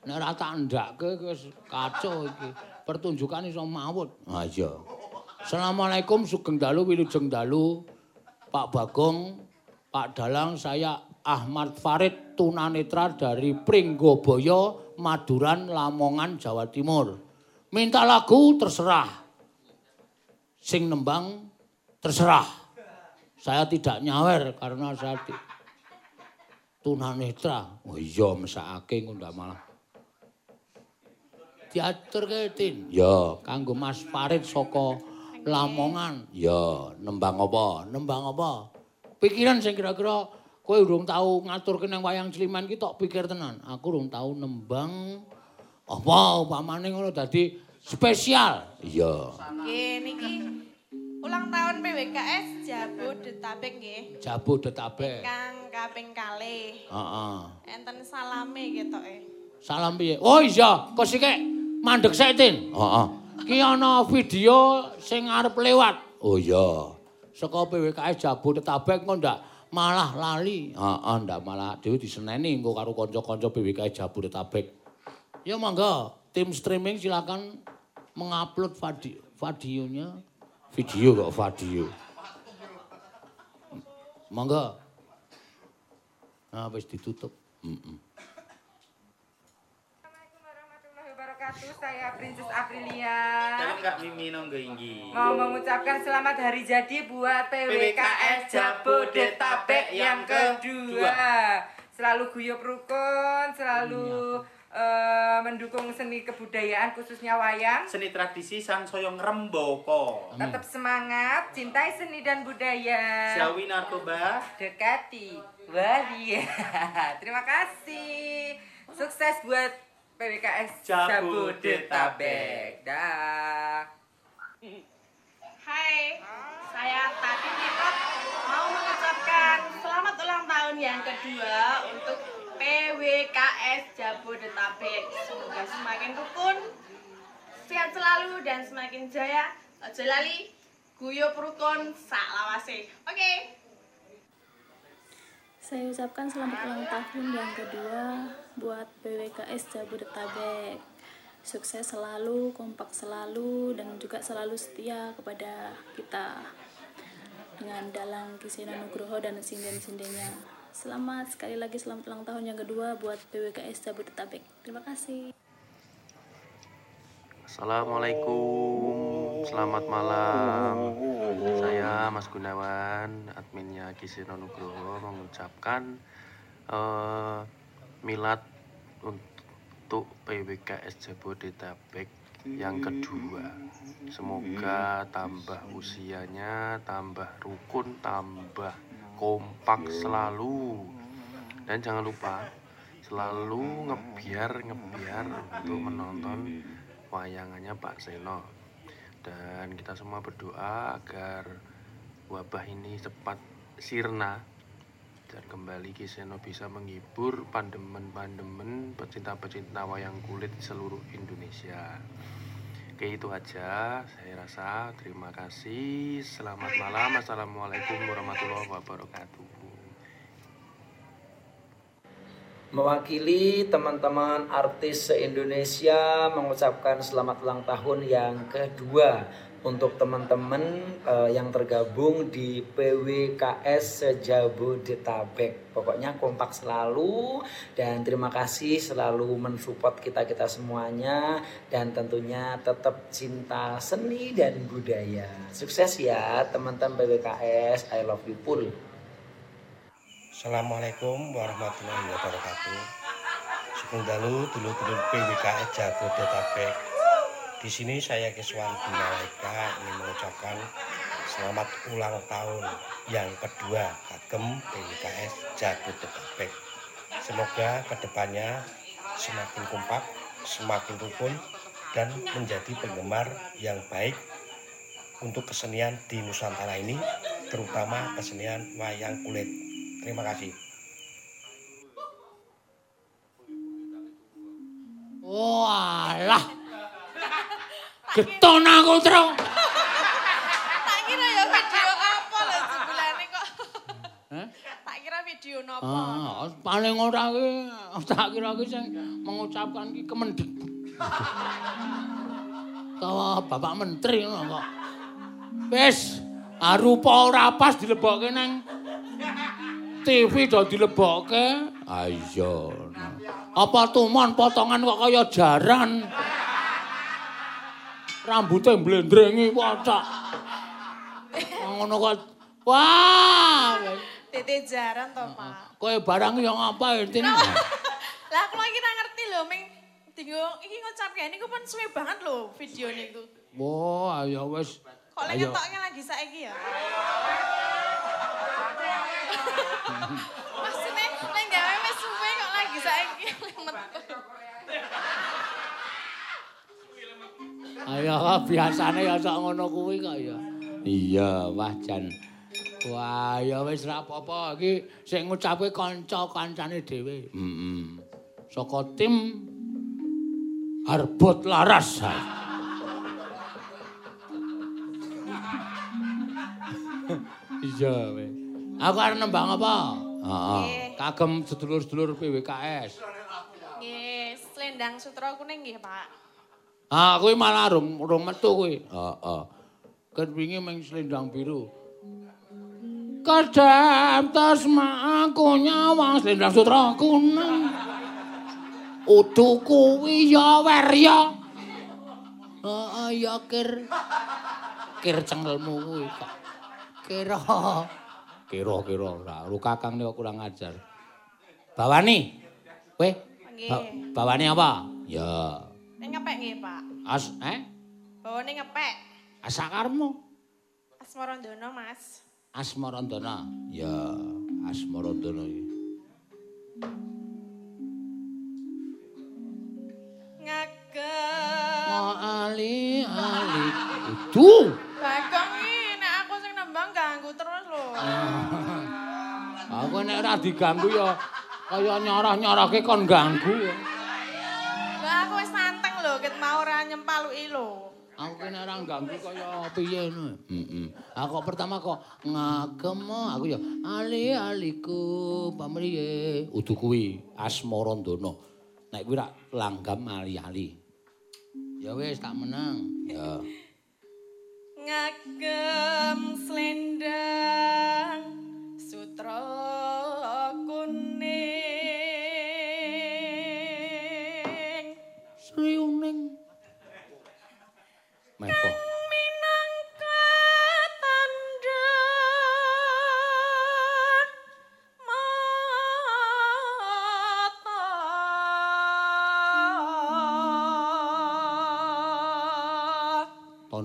Nek ora tak ndakke wis kacau iki. Pertunjukan iso mawut. Ha iya. Assalamualaikum sugeng dalu wilujeng dalu. Pak Bagong, Pak Dalang, saya Ahmad Farid tunanetra dari Pringgoboyo, Maduran, Lamongan, Jawa Timur. Minta lagu terserah. Sing nembang terserah. Saya tidak nyawer karena saya tunanetra. Oh iya, mesake ngundak malah. Diaturke Tin. Ya, kanggo Mas Farid saka Lamongan. Ya, nembang apa? Nembang apa? Pikiran sing kira-kira kowe urung tau ngaturke nang wayang Sliman ki tok pikir tenan. Aku urung tau nembang apa upamane ngono dadi spesial. Iya. Nggih niki ulang tahun PWKS Jabodetabek nggih. Jabodetabek. Kang kaping kalih. Heeh. Enten salame ketoke. Salam piye? Oh iya, kok sik mandek sik Tin. Heeh. Ki ana video sing arep lewat. Oh iya. Saka PWKS Jabodetabek kok ndak malah lali. Heeh, ndak malah dhewe diseneni engko karo kanca-kanca PWKS Jabodetabek. Ya monggo, tim streaming silakan mengupload video videonya. Video kok video. Monggo. Nah, wis ditutup. Heeh. Assalamualaikum wabarakatuh. Saya Princess Aprilia. Dalam Kak Mimi Nonggo Inggi. Mau mengucapkan selamat hari jadi buat PWKS Jabodetabek yang kedua. Selalu guyup rukun, selalu eh, mendukung seni kebudayaan khususnya wayang. Seni tradisi sang soyong remboko. Tetap semangat, cintai seni dan budaya. Jauhi narkoba. Dekati. Wah iya. Terima kasih. Sukses buat PWKS Jabodetabek. Dah. Hai, saya Tati Titot mau mengucapkan selamat ulang tahun yang kedua untuk PWKS Jabodetabek. Semoga semakin rukun, sehat selalu dan semakin jaya. Ojo lali, guyup rukun sak lawase. Oke. Saya ucapkan selamat ulang tahun yang kedua buat PWKS Jabodetabek. Sukses selalu, kompak selalu, dan juga selalu setia kepada kita dengan dalang Kisena Nugroho dan sinden-sindennya. Selamat sekali lagi selamat ulang tahun yang kedua buat PWKS Jabodetabek. Terima kasih. Assalamualaikum, selamat malam. Saya Mas Gunawan, adminnya Kisino Nugroho mengucapkan eh, milad untuk PWKS Jabodetabek yang kedua. Semoga tambah usianya, tambah rukun, tambah kompak selalu. Dan jangan lupa selalu ngebiar ngebiar untuk menonton wayangannya Pak Seno dan kita semua berdoa agar wabah ini cepat sirna dan kembali Ki Seno bisa menghibur pandemen-pandemen pecinta-pecinta wayang kulit seluruh Indonesia. Oke itu aja. Saya rasa terima kasih. Selamat malam. Assalamualaikum warahmatullahi wabarakatuh Mewakili teman-teman artis se-Indonesia mengucapkan selamat ulang tahun yang kedua untuk teman-teman eh, yang tergabung di PWKS Sejabodetabek. Pokoknya kompak selalu dan terima kasih selalu mensupport kita-kita semuanya dan tentunya tetap cinta seni dan budaya. Sukses ya teman-teman PWKS. I love you full. Assalamualaikum warahmatullahi wabarakatuh. Sugeng dalu dulur-dulur PWKS Jabodetabek. Di sini saya Kiswanti Malaika ingin mengucapkan selamat ulang tahun yang kedua kagem PWKS Jabodetabek. Semoga ke depannya semakin kompak, semakin rukun, dan menjadi penggemar yang baik untuk kesenian di Nusantara ini, terutama kesenian wayang kulit. Terima kasih. Walah. Geton aku terus. Tak kira ya video apa lho sebulane kok. Tak kira video nopo. Ah, paling ora ki tak kira ki sing mengucapkan ki kemendhet. Tawa Bapak Menteri ngono kok. Wis, arupa ora pas dilebokke nang TV do dilebokke. Ah iya. Apa tumon potongan kok kaya jaran. Rambutnya mblendrengi kocok. Ngono kok. Wah. Tete jaran to, Pak. Kowe barang yang apa Entin? Lah aku lagi ra ngerti lho, ming dinggo iki ngucapke niku pun suwe banget lho video niku. Wah, ya wis. Kok lagi Ayo. ngetoknya lagi saiki ya? Maksudnya, lek gawe wis suwe kok lagi saiki metu. Ayo kok biasane ya sak ngono kuwi kok ya. Iya, wah jan. Wah, ya wis ra apa-apa iki sing ngucapke kanca-kancane dhewe. Heeh. Saka tim Arbot Laras. Iya, weh. Aku arep nembang apa? Heeh. Kagem sedulur-sedulur PWKS. Nggih, selendang sutra kuning nggih, Pak. Ah, kuwi malah rung rung metu kuwi. Heeh. Kan wingi meng selendang biru. Kadam tasma aku nyawang selendang sutra kuning. Udu kuwi ya werya. Heeh, ya kir. Kir cengelmu kuwi kok. Kira. Kira-kira ora. Lu kakang kok kurang ajar. Bawani. Kowe ba- bawani apa? Ya. Ning ngepek nggih, Pak. As eh Bawane ngepek. asakarmu Asmarandono, Mas. Asmarandana. Ya, Asmarandana iki. Ngagem. Oh, ali ali. Itu. Bagong iki nek aku sing ganggu terus lho. Aku nek ora diganggu ya kaya nyorah-nyorahke kon ganggu. ya. Lah aku wis santeng lho, ket mau ora nyempaluki lho. Aku kene ora ganggu kaya piye ngono. Heeh. Aku pertama kok ngagem aku ya ali aliku pamriye. Udu kuwi Asmarandana. Nek kuwi rak langgam ali-ali. Ya wis tak menang. Ya. Ngagem slendang sutra kuning. Sriuning. Mepo.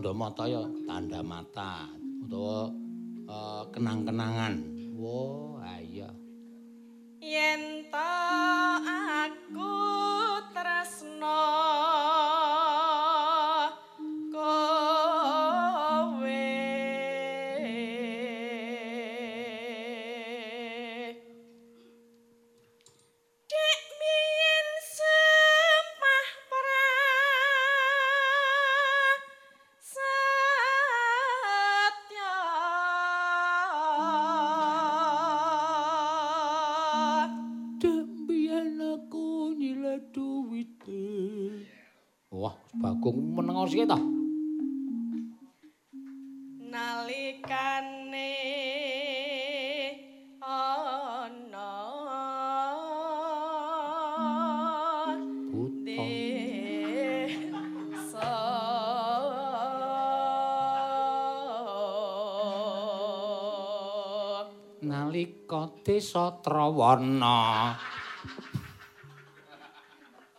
Tanda mata ya tanda mata utawa eh, kenang-kenangan.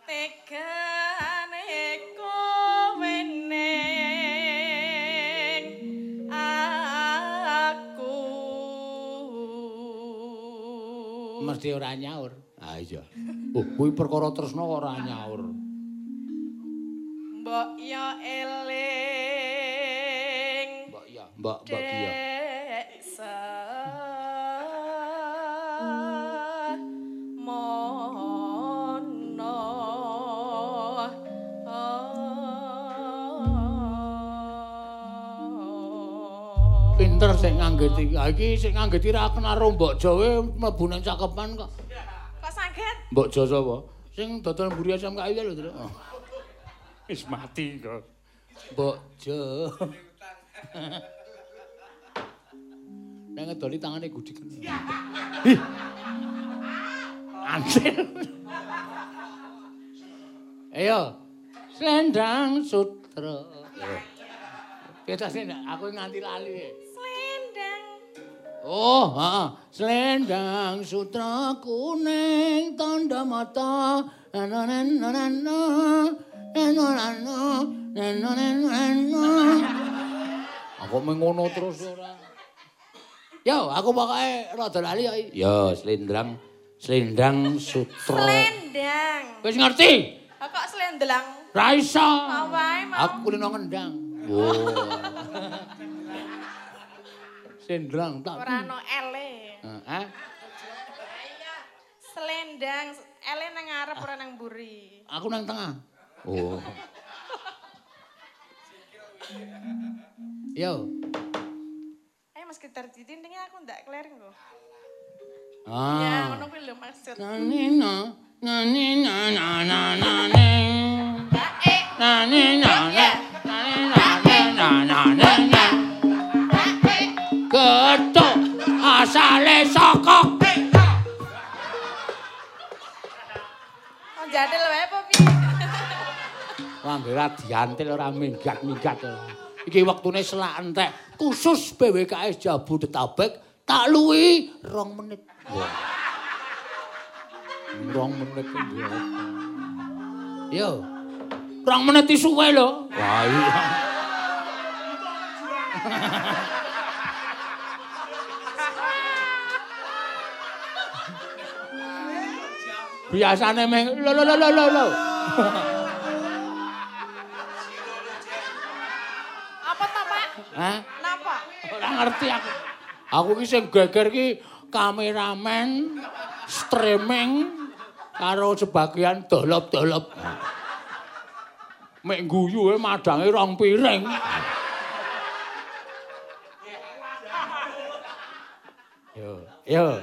Tegane kowe ning aku Mesti ora nyaur. Ah iya. Oh, kuwi perkara tresna kok ora nyaur. Iki sing nganggeti ra kena rombok Jawa mlebu nang cakepan kok. kok saged Mbok Jo sapa? Sing dodol mburi asam kayu lho, Tru. Oh. Wis mati kok. Mbok Jo. Nang ngedoli tangane gudik. Ih. Anjir. Ayo. Selendang sutra. Kita sih aku nganti lali. Oh, heeh. Selendang sutra kuning tanda mata. Nanananana. Nananana. Nananana. Aku mengono terus ora. Yo, aku pokoke rada lali kok. Yo, selendang selendang sutra. selendang Wis ngerti? Kok selendang Ra iso. Mau. Aku kulino ngendang. Oh. Selendang tak. ora ono ele Heeh. selendang ele nang ngarep ora nang mburi Aku nang tengah. Oh. Yo. ayo mas gitar ditindingnya aku ndak clearing kok ya Ah. ngono kuwi lho maksud Nanina, nanina, na na na ne. Nanina, na nanina, na na na na. Getuk asale saka oh jadel wae apa piye Wah, ora diantil ora minggat-minggat. Iki wektune selak entek khusus BWKS Jabodetabek tak luwi rong menit. Wah. Rong menit ku ndi apa? Yo. Rong menit suwe lho. Wah, iya. Biasane meng lo lo lo lo lo lo. apa to pak Hah? napa Ora ngerti aku. Aku ki sing geger ki kameramen streaming karo sebagian dolop-dolop. Mek guyu e madange rong piring. Yo, yo.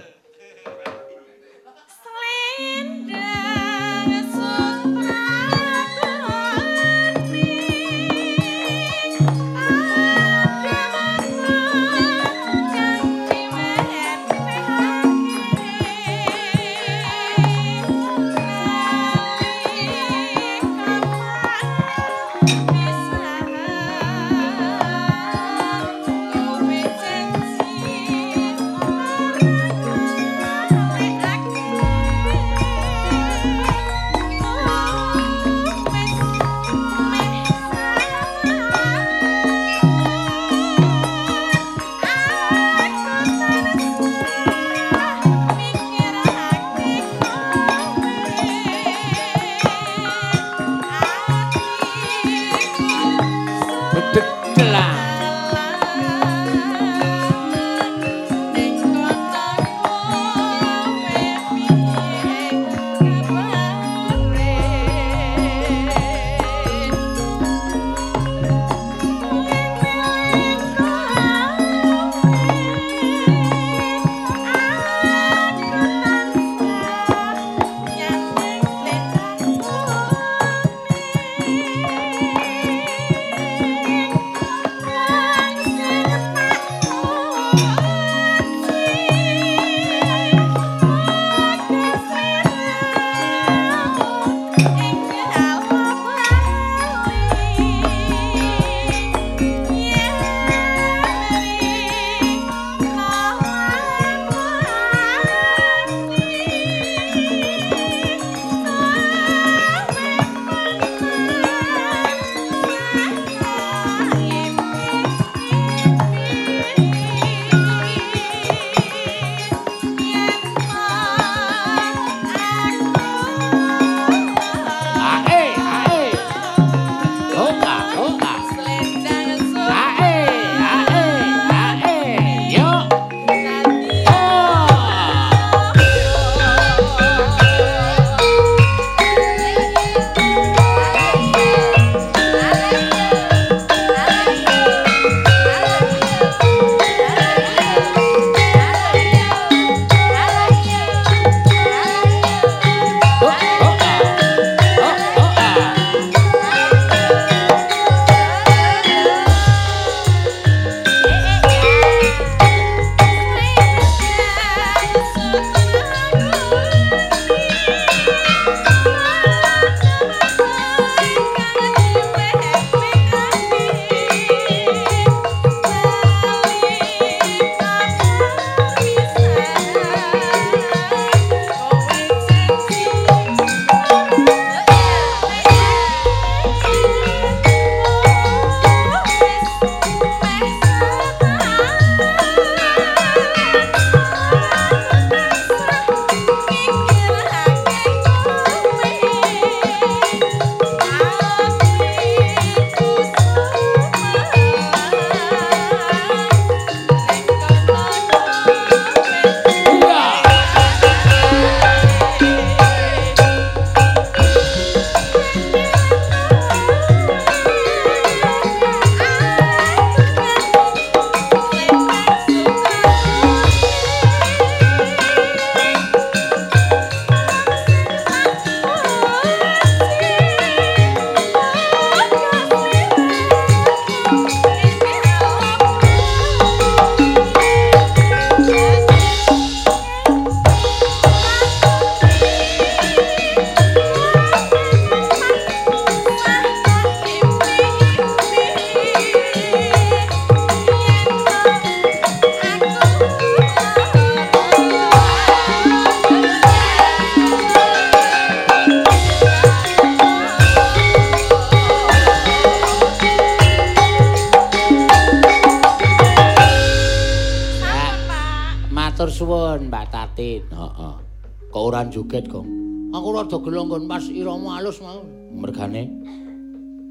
Ora joget, Gong? Aku rada gelo nggon pas irama alus mau. Mergane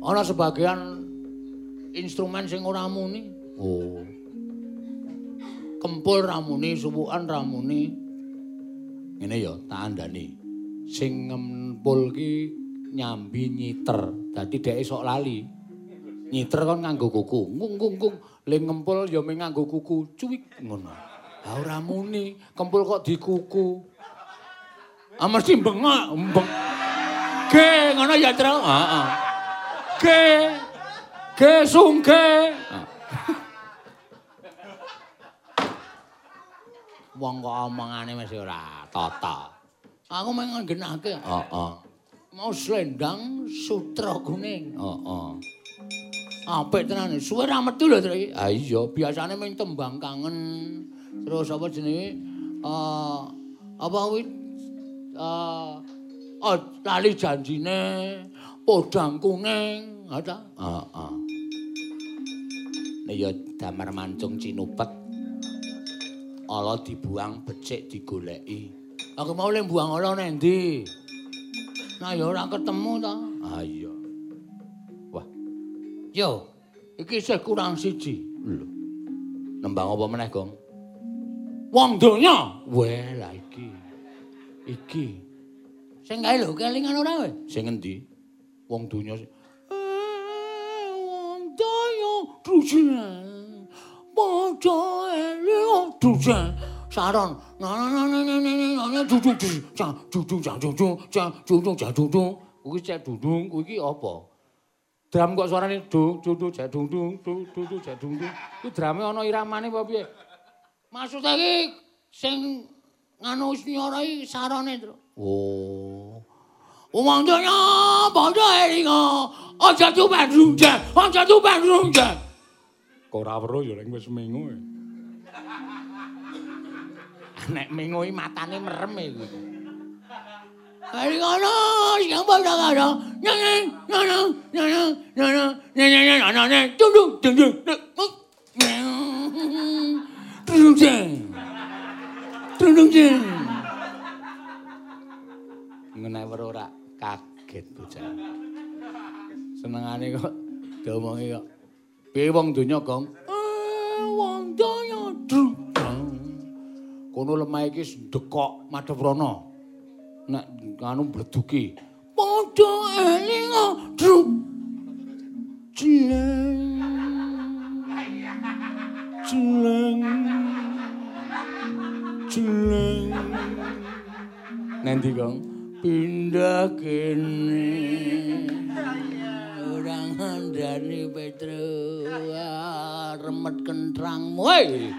ana sebagian instrumen sing ora muni. Oh. Kempul ramuni, suwukan ramuni. Ngene ya, tak andani. Sing ngempul ki nyambi nyiter. Dadi dhek sok lali. Nyiter kon nganggo kuku. Ngung ngung ngung. Le ngempul ya mung nganggo kuku. Cuwik ngono. Lah ora muni, kempul kok dikuku. Ah mesti bengak, beng. Ge ngono ya, Tru. Heeh. Ge. Ge sungge. Wong kok omongane mesti ora tata. Aku mung nggenake. Heeh. Mau slendang sutra kuning. Heeh. Apik tenan. Suwe ra metu lho, Tru. Ah iya, biasane mung tembang kangen. Terus apa jenenge? Eh apa kuwi? Oh, lali janjine podang kuning, ada? Heeh. Nek ya damar mancung cinupet. Ala dibuang becik digoleki. Aku mau le buang ala nang ndi? Nah ya ora ketemu ta. Ah iya. Wah. Yo, iki isih kurang siji. Lho. Nembang apa meneh, Gong? Wong donya. Weh, lah iki. iki. Sing kae lho kelingan ora kowe? Sing endi wong dunya eh, wong dunya dujen. Bojo elo oh, dujen. Saron. Nana nana nana nana dudu dudu dudu dudu dudu dudu kuwi cek dudung kuwi iki apa? Dram kok suarane dung dung dung jadung dung dung dung dung jadung dung. Ku drame ana iramane apa piye? Maksude iki sing 나누시어라이 살아내더라. 오. 오망자냐 버저에리가 어차피 반중제 어차피 반중제 꼬라보로 요랭 wis mengu. Nek mengu matane merem iku. Ari ngono sing padha karo nyeneng ngono ngono ngono nyeneng ngono nyeneng dung dung dung dung. Dung dung. Dung. Ngenek weruh ora kaget bocah. Senengane kok diomongi kok. Piye wong donya, Gong? Eh, wong donya. Dung. Kono lemah iki ndekok madhep. Nek anu bleduki. Padha eling dung. Cileng. Cileng. jeleng nanti kong pindah kene orang andani petro remet kentrang woi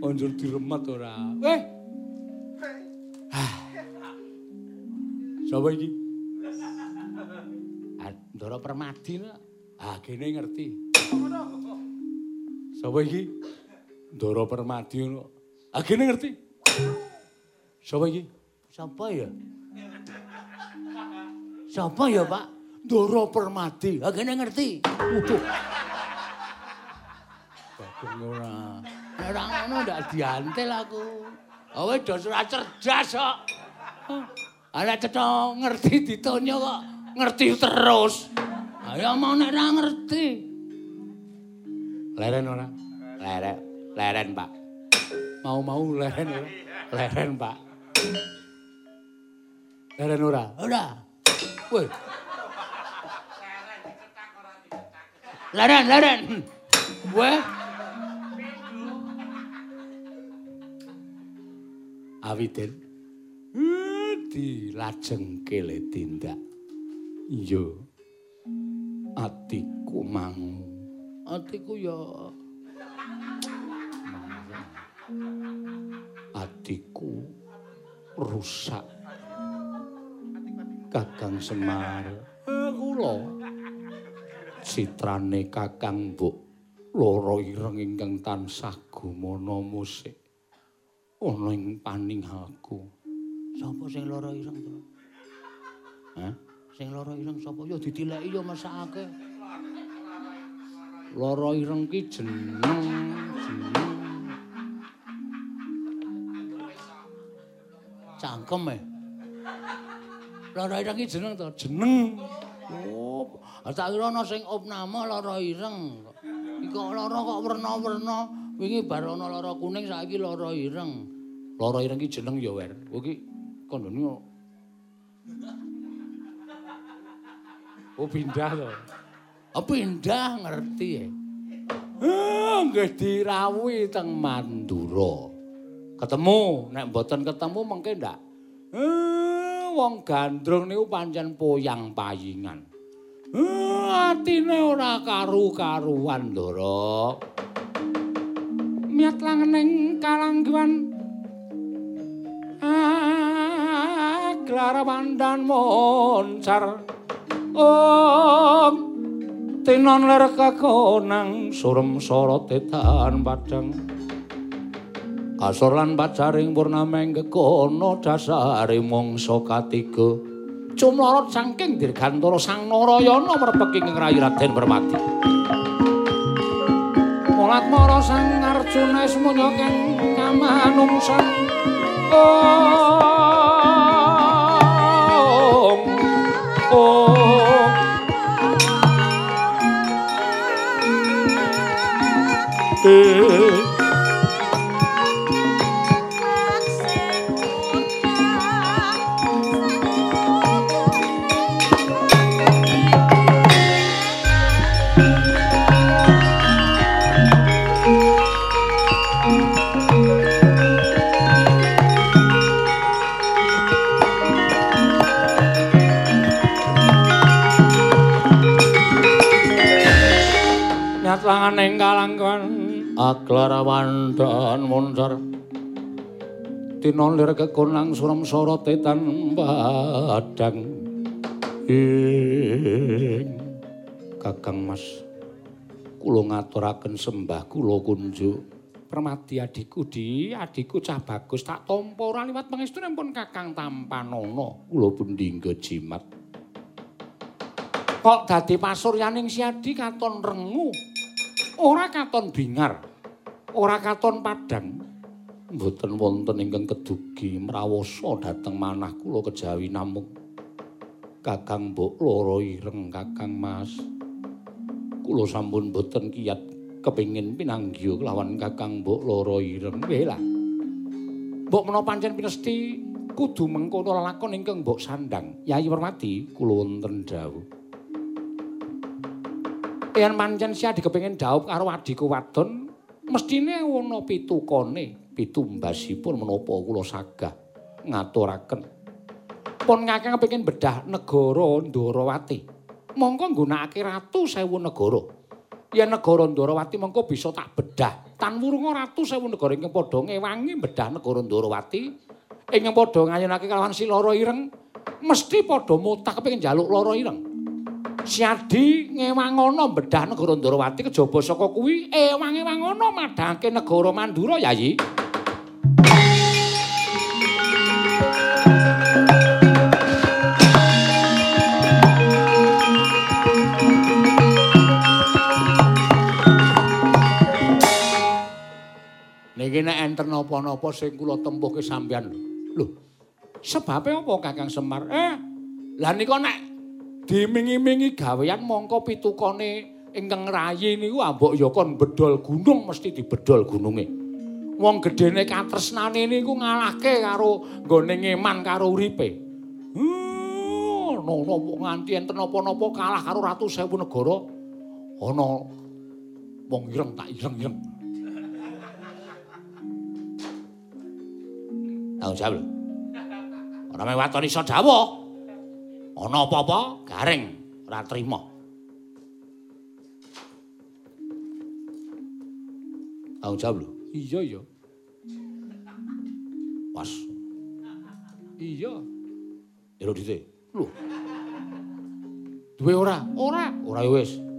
onjur diremet ora weh. Ah. Sapa iki ah, Ndara permadi lah. Ah, gini ngerti. Sapa iki? Ndara Permadi ngono. Ah, kene ngerti. Sapa iki? Sapa ya? Sapa ya, Pak? Ndara Permadi. Ah, kene ngerti. Waduh. Bagus ora. Ora ngono ndak diantel aku. Oh, wis dos ora cerdas kok. Ala cetha ngerti ditonyo kok ngerti terus. Ayo mau nek ora ngerti. Leren ora? Leren, leren, Pak. Mau-mau leren? Leren, Pak. Leren ora? Ora. Woi. Leren, leren. Weh. Awiten. Di lajeng tindak. Iya. Atiku mangu. Atiku ya Atiku rusak. Kakang Semar. Kula. Citrane Kakang Mbok loro ireng ingkang tansah gumana musik. Ana ing paning aku. Sapa sing lara ireng to? Hah? Sing lara ireng sapa? Ya ditileki ya mesakake. Lara ireng ki jeneng, jeneng. Cangkem e. Lara ireng iki jeneng to? Jeneng. Oh, tak kira ana sing opname lara ireng. Kok lara kok werna-werna. Wingi bar ana lara kuning saiki lara ireng. Lara ireng iki jeneng ya, Wer. Oh iki kandhane Oh pindah to. Oh pindah ngerti ya. Ah, nggih dirawuhi teng Mandura. Ketemu, nek mboten ketemu mengke ndak. Eh, wong gandrung niku pancen poyang payingan. Eh, atine ora karu-karuan, Ndara. Miat langening kalangguan. Ah, Klara Pandan moncar. Om tinon ler kakonang surem sorot tetan padang kasor lan pacaring purnameng kekono dasare mangsa katiga. Cumlorot saking dirgantara sang narayana merpek ing rayi Raden Permati. Molat mara sang Arjuna semuanya kang kamanungsan. Om Om. Eh Aglarawan dan muncar Tinolir kekonang suram sorote tan badang Ing. Kakang Mas Kulo ngaturaken sembah kulo kunjuk. Permati adikku di. Adikku cah bagus tak tompo ora liwat pangestu pun Kakang Tampanono kulo pun jimat. Kok dadi pasuryaning siadi katon rengu? Ora katon bingar, ora katon padang. Mboten wonten ingkang kedugi mrawasa dhateng manah kula kejawi namung Kakang Mbok Loro Ireng Kakang Mas. Kula sampun mboten kiyat kepingin pinanggih kelawan Kakang Mbok Loro Ireng. Nggih lah. Mbok menapa pancen pinesti kudu mengkono lakon ingkang Mbok sandang. Yayi Permati kula wonten dawuh. yen pancen sia dikepengin dhaup karo adiku wadon mestine ana pitukane pitumbasipun menapa kula sagah ngaturaken. Pun ngakang kepengin bedah negara Ndarawati mongko nggunakake ratu sewu negara. Yen negara Ndarawati mongko bisa tak bedah. Tan wurunga ratu sewu negara. Ingkang padha ngewangi bedah negara Ndarawati ingkang padha ngayunake kalawan si Lara Ireng mesti padha mutak kepengin njaluk Lara Ireng Siadi ngewangono bedah negara Ndarawati kejaba saka kuwi ewang-ewangono madhangke negara Mandura yayi. Niki nek enten napa-napa sing kula tempuhke sampeyan. Lho. Sebabe apa Kakang Semar? Eh, lah nika nek dimingi-mingi gawean mongko pitukane ingkang rayi niku ambok ya kon bedol gunung mesti dibedol gununge. Wong gedene katresnane niku ngalahke karo nggone ngeman karo uripe. Hmm, no, no, nganti enten napa-napa kalah karo ratu sewu negara. Ana wong ireng tak ireng-ireng. Tahu jawab. Ora mewatoni iso dawuh. Ana apa-apa garing ora trima Aku jawab lho. Iya iya. Pas. Iya. Ero dite. Lho. Duwe ora? Ora. Ora ya wis.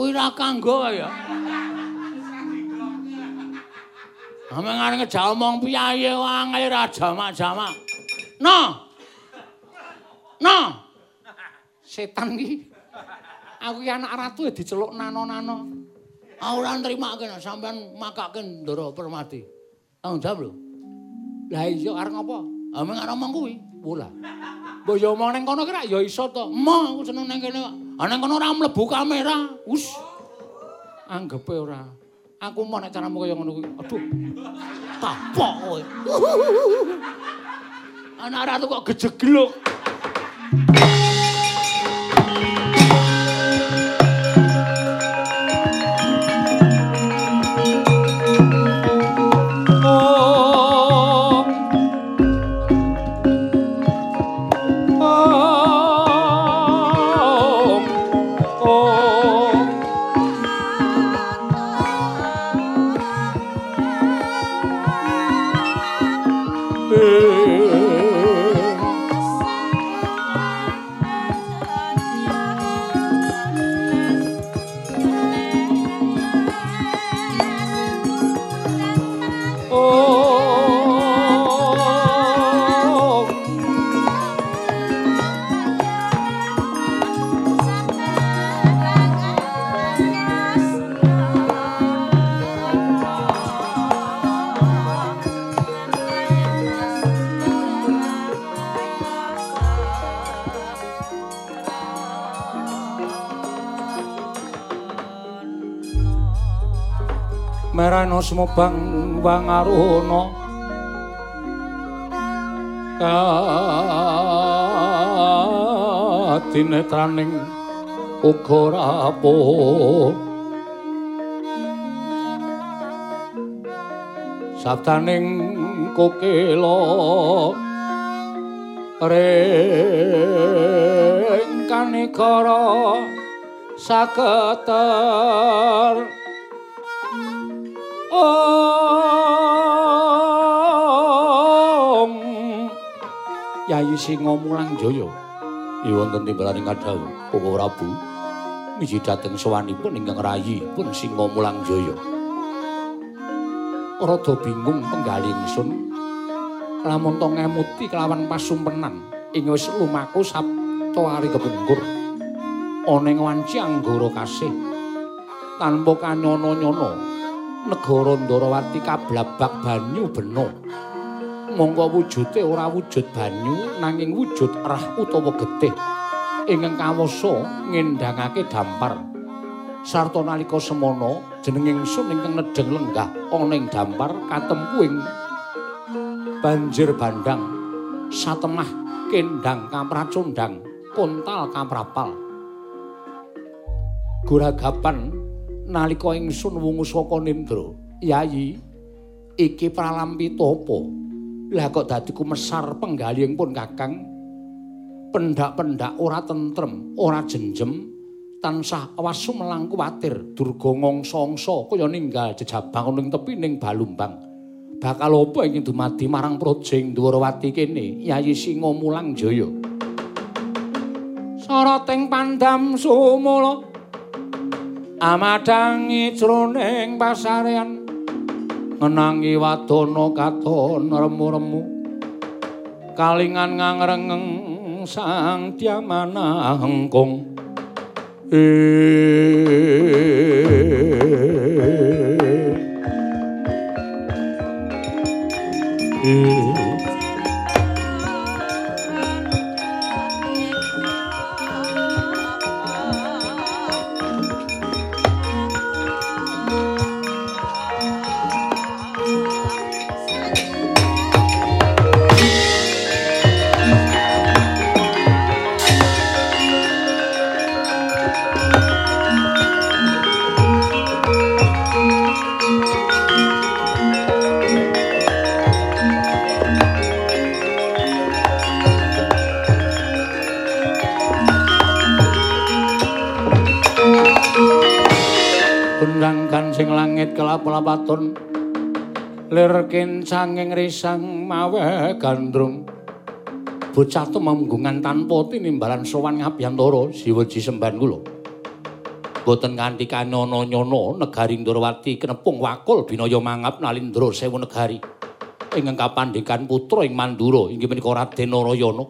Aku ora kanggo ya. Ame ngarep ngejak omong piye wae ra jamak-jamak. No. No. setan ki. Aku ki anak ratu diceluk nano-nano. Ora nrimake nek sampean makake Ndara Permati. Tanggung jawab lho. Lah iya arep ngopo? Mung arep omong kuwi. Bola. Mbok yo omong ning kono ki ra ya iso to. Mo aku seneng ning kene kok. Ning kono ora mlebu kamera. Wus. Anggepe ora. Aku mau nek caramu kaya ngono kuwi. Aduh. Tapok kowe. Anak ratu kok gejegluk. Mm-hmm. Merana semobang wangaruna kadinetraning uga rapuh. Sabdaning kokela ring kanikara saketer Om Yayi Singa Mulang Jaya. Ih wonten timbalaning kadhawu Koko Prabu. Miji dhateng sowanipun ingkang rayi pun Singa Mulang Jaya. Rada bingung penggali ingsun. Lamun to ngemuti kelawan pasumpenan ing wis lumaku sabta ari kepungkur. Ana ing wanci anggara kasih. Tanpa kanyono-nyono negara Ndarawati kablabak banyu beno. Monggo wujude ora wujud banyu nanging wujud rah utawa getih ingkang kawasa ngendhangake dampar. Sarta nalika semana jeneng ingsun ingkang nedheng lenggah ana ing dampar katempu ing banjir bandang satemah kendang kapracundang kontal kaprapal. Guragapan nalika ingsun wungu saka Nindra, Yayi, iki pralampita apa? Lah kok dadi kumesar penggalihing pun Kakang? Pendak-pendak ora tentrem, ora jenjem, tansah awasu melang kuwatir, durga ngongso-ngso kaya ninggal jejabang ning tepi ning balumbang. Bakal apa ingin dumadi marang projeng Dwarawati kene, Yayi Singa Mulang Jaya. Sarating pandam sumula amadangi jroning pasarean. Ngenangi wadana katon remu-remu. Kalingan ngangrengeng sang diamana hengkung Undangkan lir kincanging risang mawe gandrung. Bocah tumenggungan tanpa tinimbalan sowan ngabiyantara siweji semban kula boten kanthi kanono-nyono negari Ndrawati kenepung wakul binaya mangap nalindra sewu negari. Ingkang kapandikan putra ing Mandura inggih menika Raden Narayana.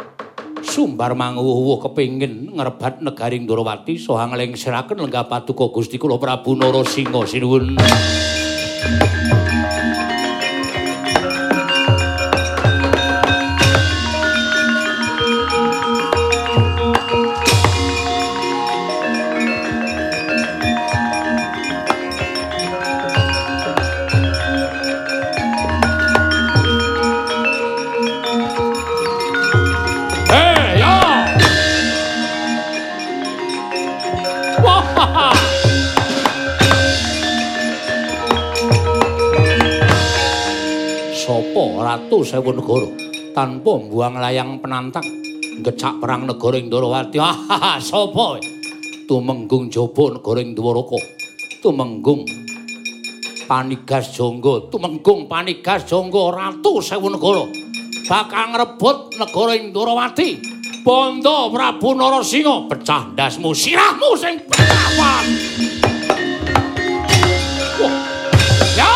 Sumbar manguwuh kepingin ngrebat negaring Ndorowati saha nglengsiraken lenggah paduka Gusti kula Prabu Narasingha sinuwun. Ratu Sewu Negara tanpa mbuang layang penantang ngecak perang negara ing Ndorowati. Ah, sapa? Tumenggung jaba negara ing Dwaraka. Tumenggung Panigas Jangga, tumenggung Panigas Jangga Ratu Sewu Negara. bakal ngrebut negara ing Ndorowati. Bondo Prabu Narasingha pecah ndasmu sirahmu sing perawan. Wah. Ya.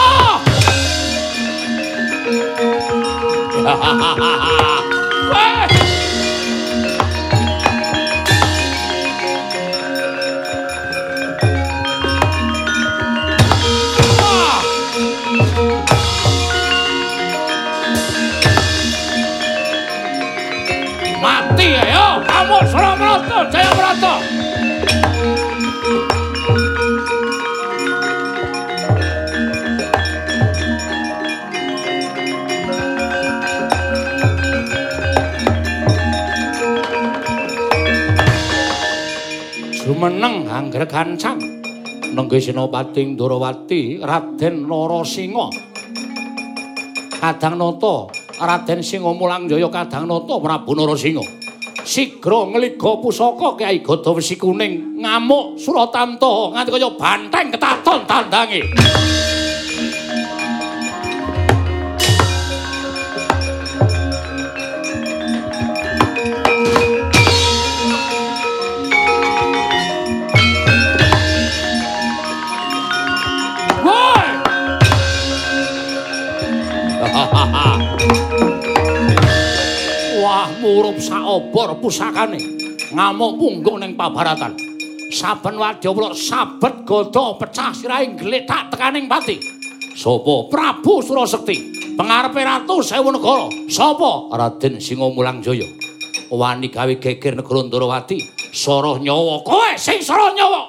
Mati ayo, kamu Surabrata, Jayabrata. Jumeneng angger kancang nenggih Senopati Ndorowati Raden Narasingha. Kadang nata Raden Singa Mulang Jaya Kadang nata Prabu Narasingha. Sigra ngliga pusaka Kyai Gada Wesi Kuning ngamuk Suratamta nganti kaya banteng ketaton tandange. Wah, murup saobor pusakane. Ngamuk punggung ning pabaratan. Saben wadyawala sabet gada pecah sirahing gletak tekaning pati. Sopo? Prabu Surasekti. Pengarepe ratu sewu negara. Sopo? Raden Singomulang Jaya. Wani gawe geger negara Ndorowati. Soroh nyawa. Kowe sing soroh nyawa.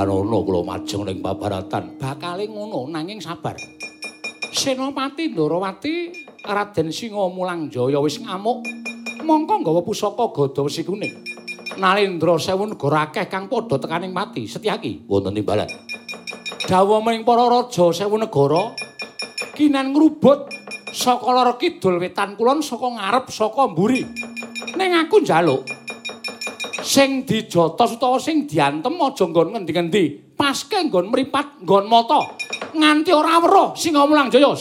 Lilanono kula majeng ning pabaratan bakale ngono nanging sabar. Senopati Ndorowati Raden Singa Mulang Jaya wis ngamuk mongko nggawa pusaka Gada Wesi Kuning. Nalendra sewu negara akeh kang padha tekaning mati Setyaki wonten timbalan. Dawa mring para raja sewu negara kinan ngrubut saka lor kidul wetan kulon saka ngarep saka mburi. Ning aku njaluk sing dijotos utawa sing diantem aja nggon ngendi-ngendi. Paske nggon mripat, nggon mata. Nganti ora weruh Singa Mulang Jaya.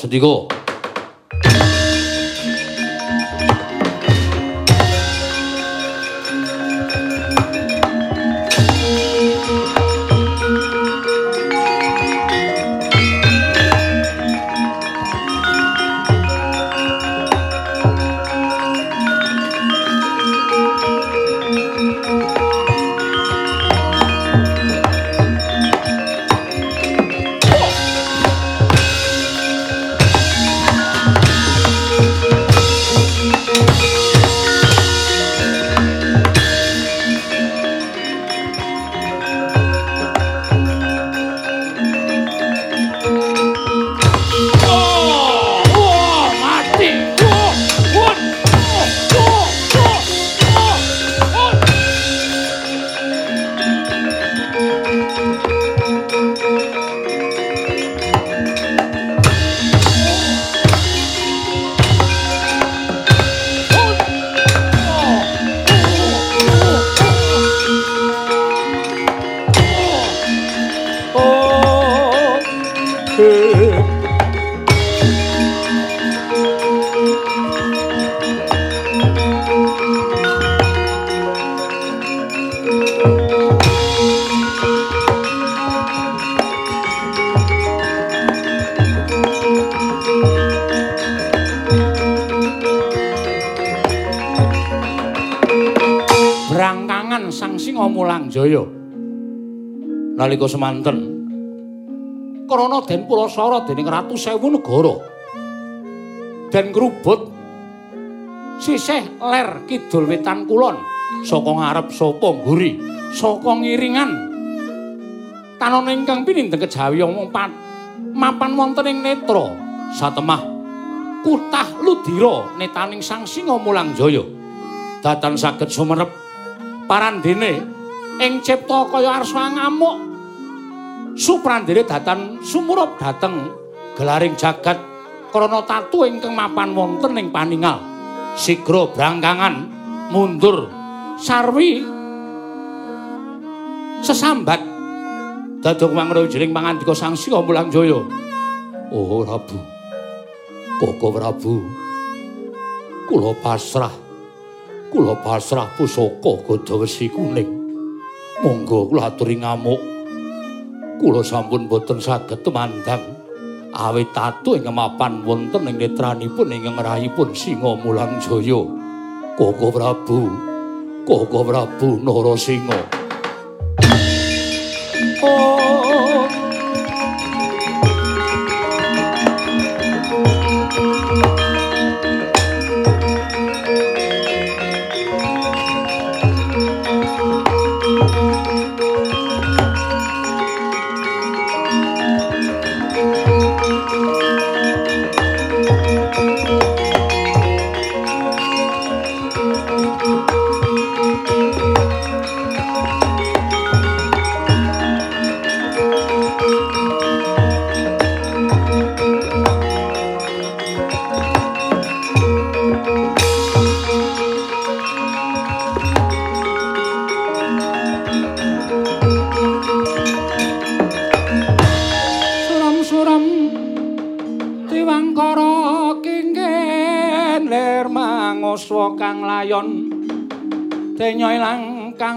Nalika semanten. Krana den Pulasara dening Ratu Sewu Negara. Den ngrubut sisih ler kidul wetan kulon saka ngarep saka ngguri saka ngiringan. Tanana ingkang pinindeng kejawi omong mapan wonten ing netra satemah kutah ludira netaning sang singa mulangjaya datan saged sumerep parandene ing cipta kaya arsa ngamuk suprandene datan sumurup dhateng gelaring jagat krana tatu ingkang mapan wonten ing paningal. Sigra brangkangan mundur. Sarwi sesambat. Dadung mangrujiring pangandika sang singa mulangjaya oh prabu koko prabu kula pasrah. Kula pasrah pusaka gada wesi kuning. Monggo kula aturi ngamuk kula sampun boten saged temandang awit tatu ing mapan wonten ing netranipun ing ngrahipun singa mulang jaya. Koko prabu koko prabu narasinga. Oh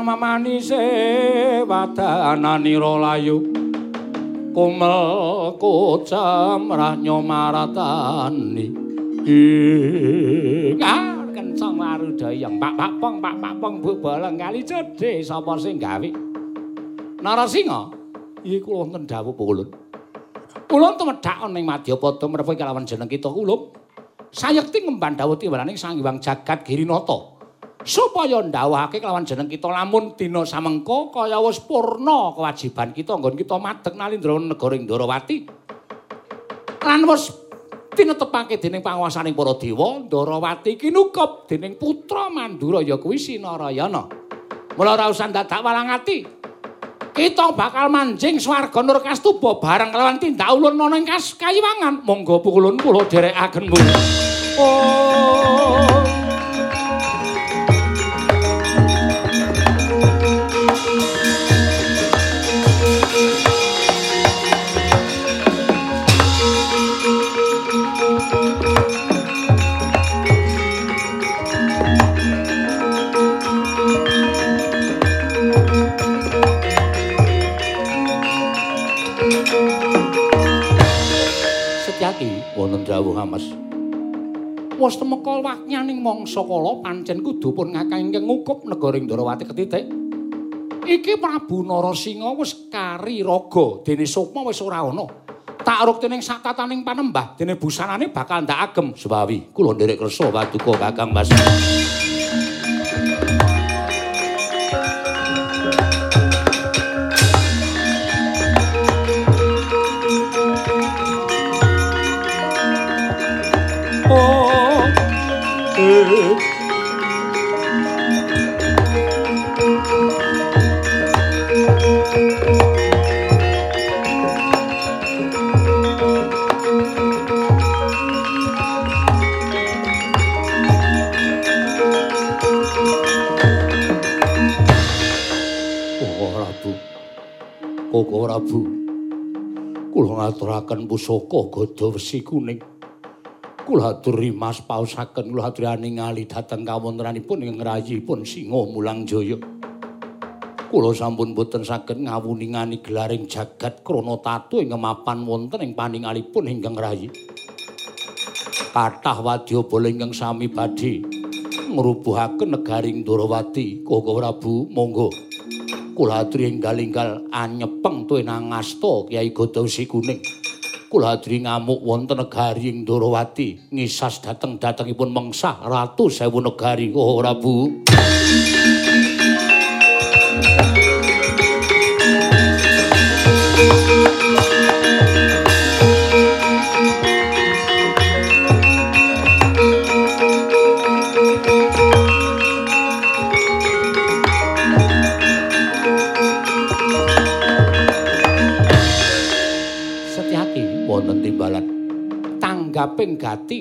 kang mamanise wadananira layu kumel kocam ranyo maratani. Ingar kencang marudayang pak pak pong pak pak pong bu baleng kali cedhe sapa sing gawe? Narasinga? Iki kula wonten dawuh pulun. Kula tumedhak ana ing Madyapada merepa kalawan jeneng kita kula. Sayekti ngemban dawuh tiwalaning Sang Hyang Jagat Girinata. Supaya ndawuhake kelawan jeneng kita lamun dina samengko kaya wis purna kewajiban kita nggon kita madeg nalindra negara Ndarawati. Lan wis tinetepake dening panguwasaning para dewa, Ndarawati kinukup dening putra Mandura ya kuwi Sinarayana. Mula ora usah dadak walang ati. kita bakal manjing swarga Nurkastuba bareng kelawan tindak ulun ana ing kayiwangan. Monggo pukulun kula dherekaken Bu. Oh. Dawuh Mas. Wis temeka wakyaning mangsa kala pancen kudu pun ingkang ngukup negara Ndarawati ketitik. Iki Prabu Narasinga wis kari raga dene sukma wis ora ana. Tak ruktening sak tataning panembah dene busanane bakal ndak agem sebawi kula nderek kersa paduka Kakang Mas. Koko Prabu. Kula ngaturaken pusaka gada wesi kuning. Kula aturi Mas pausaken kula aturi ningali dhateng kawontenanipun ing ngrayipun Singa Mulang Jaya. Kula sampun boten saged ngawuningani gelaring jagat krana tatu ing mapan wonten ing paningalipun ingkang rayi. Kathah wadyabala ingkang sami badhe ngrubuhaken negaring Ndorowati Koko Prabu monggo kula aturi enggal-enggal anyepeng tuwinang ngasta Kyai Godawsi Kuning kula aturi ngamuk wonten negaring Ndorowati. Ngisas dateng datengipun mengsah ratu sewu negari Koko Prabu tanggaping gati.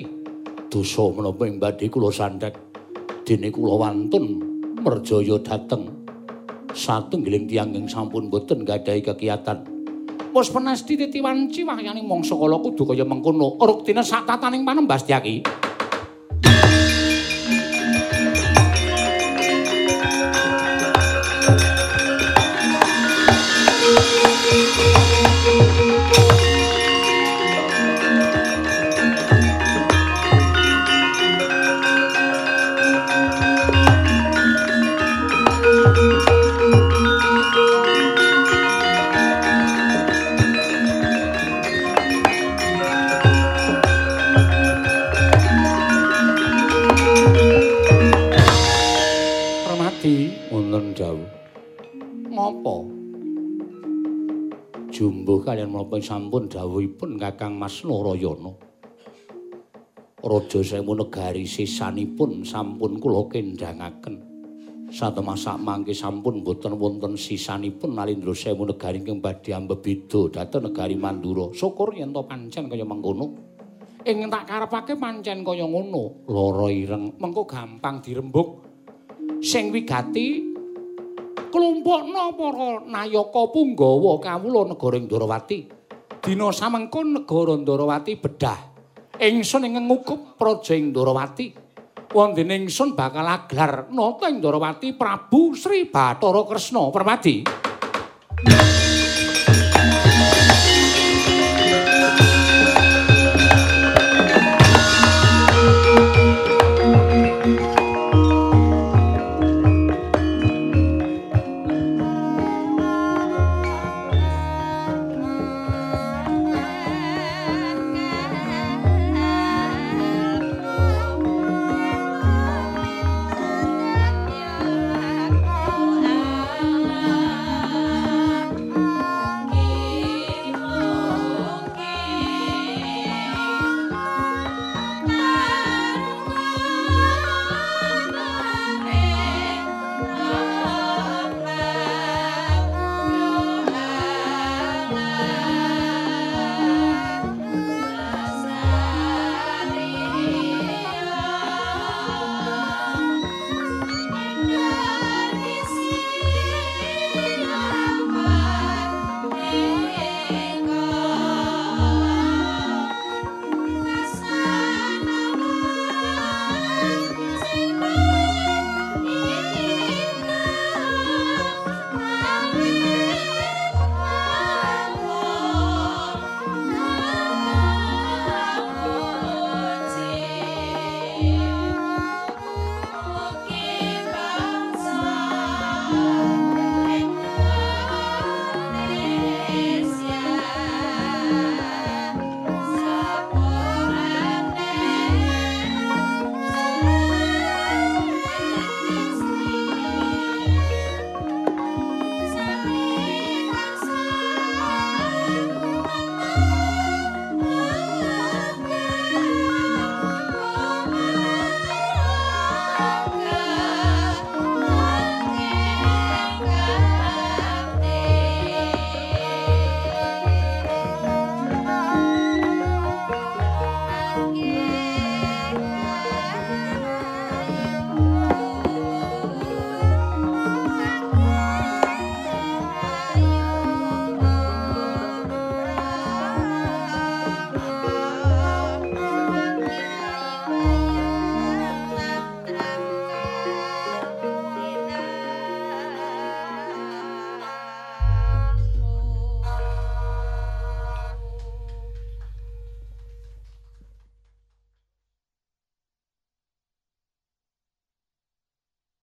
Dosa menapa ing badhe kula sandhek dene kula wantun merjaya dateng. Satunggiling tiyang ing sampun boten gadhahi kekiyatan Wes penasti titiwanci wahyaning mangsa kala kudu kaya mengkono. Ruktine sak tataning panembas Tyaki kalian menapa sampun dawuhipun Kakang Mas Narayana. Raja Sewu negari sisanipun sampun kula kendhangaken. Satemasak mangke sampun boten wonten sisanipun Nalindra Sewu negari ingkang badhe ambebida dhateng negari Mandura. Syukur yen to pancen kaya mengkono. Ing tak karepake pancen kaya ngono. Lara ireng mengko gampang dirembuk. sing wigati klumpukna para nayaka punggawa kawula negara Ndarawati. Dina samengko negara Ndarawati bedah. Ingsun ing ngukup praja Ndarawati. Wondene ingsun bakal aglar nata Ndarawati Prabu Sri Bathara Kresna Permadi.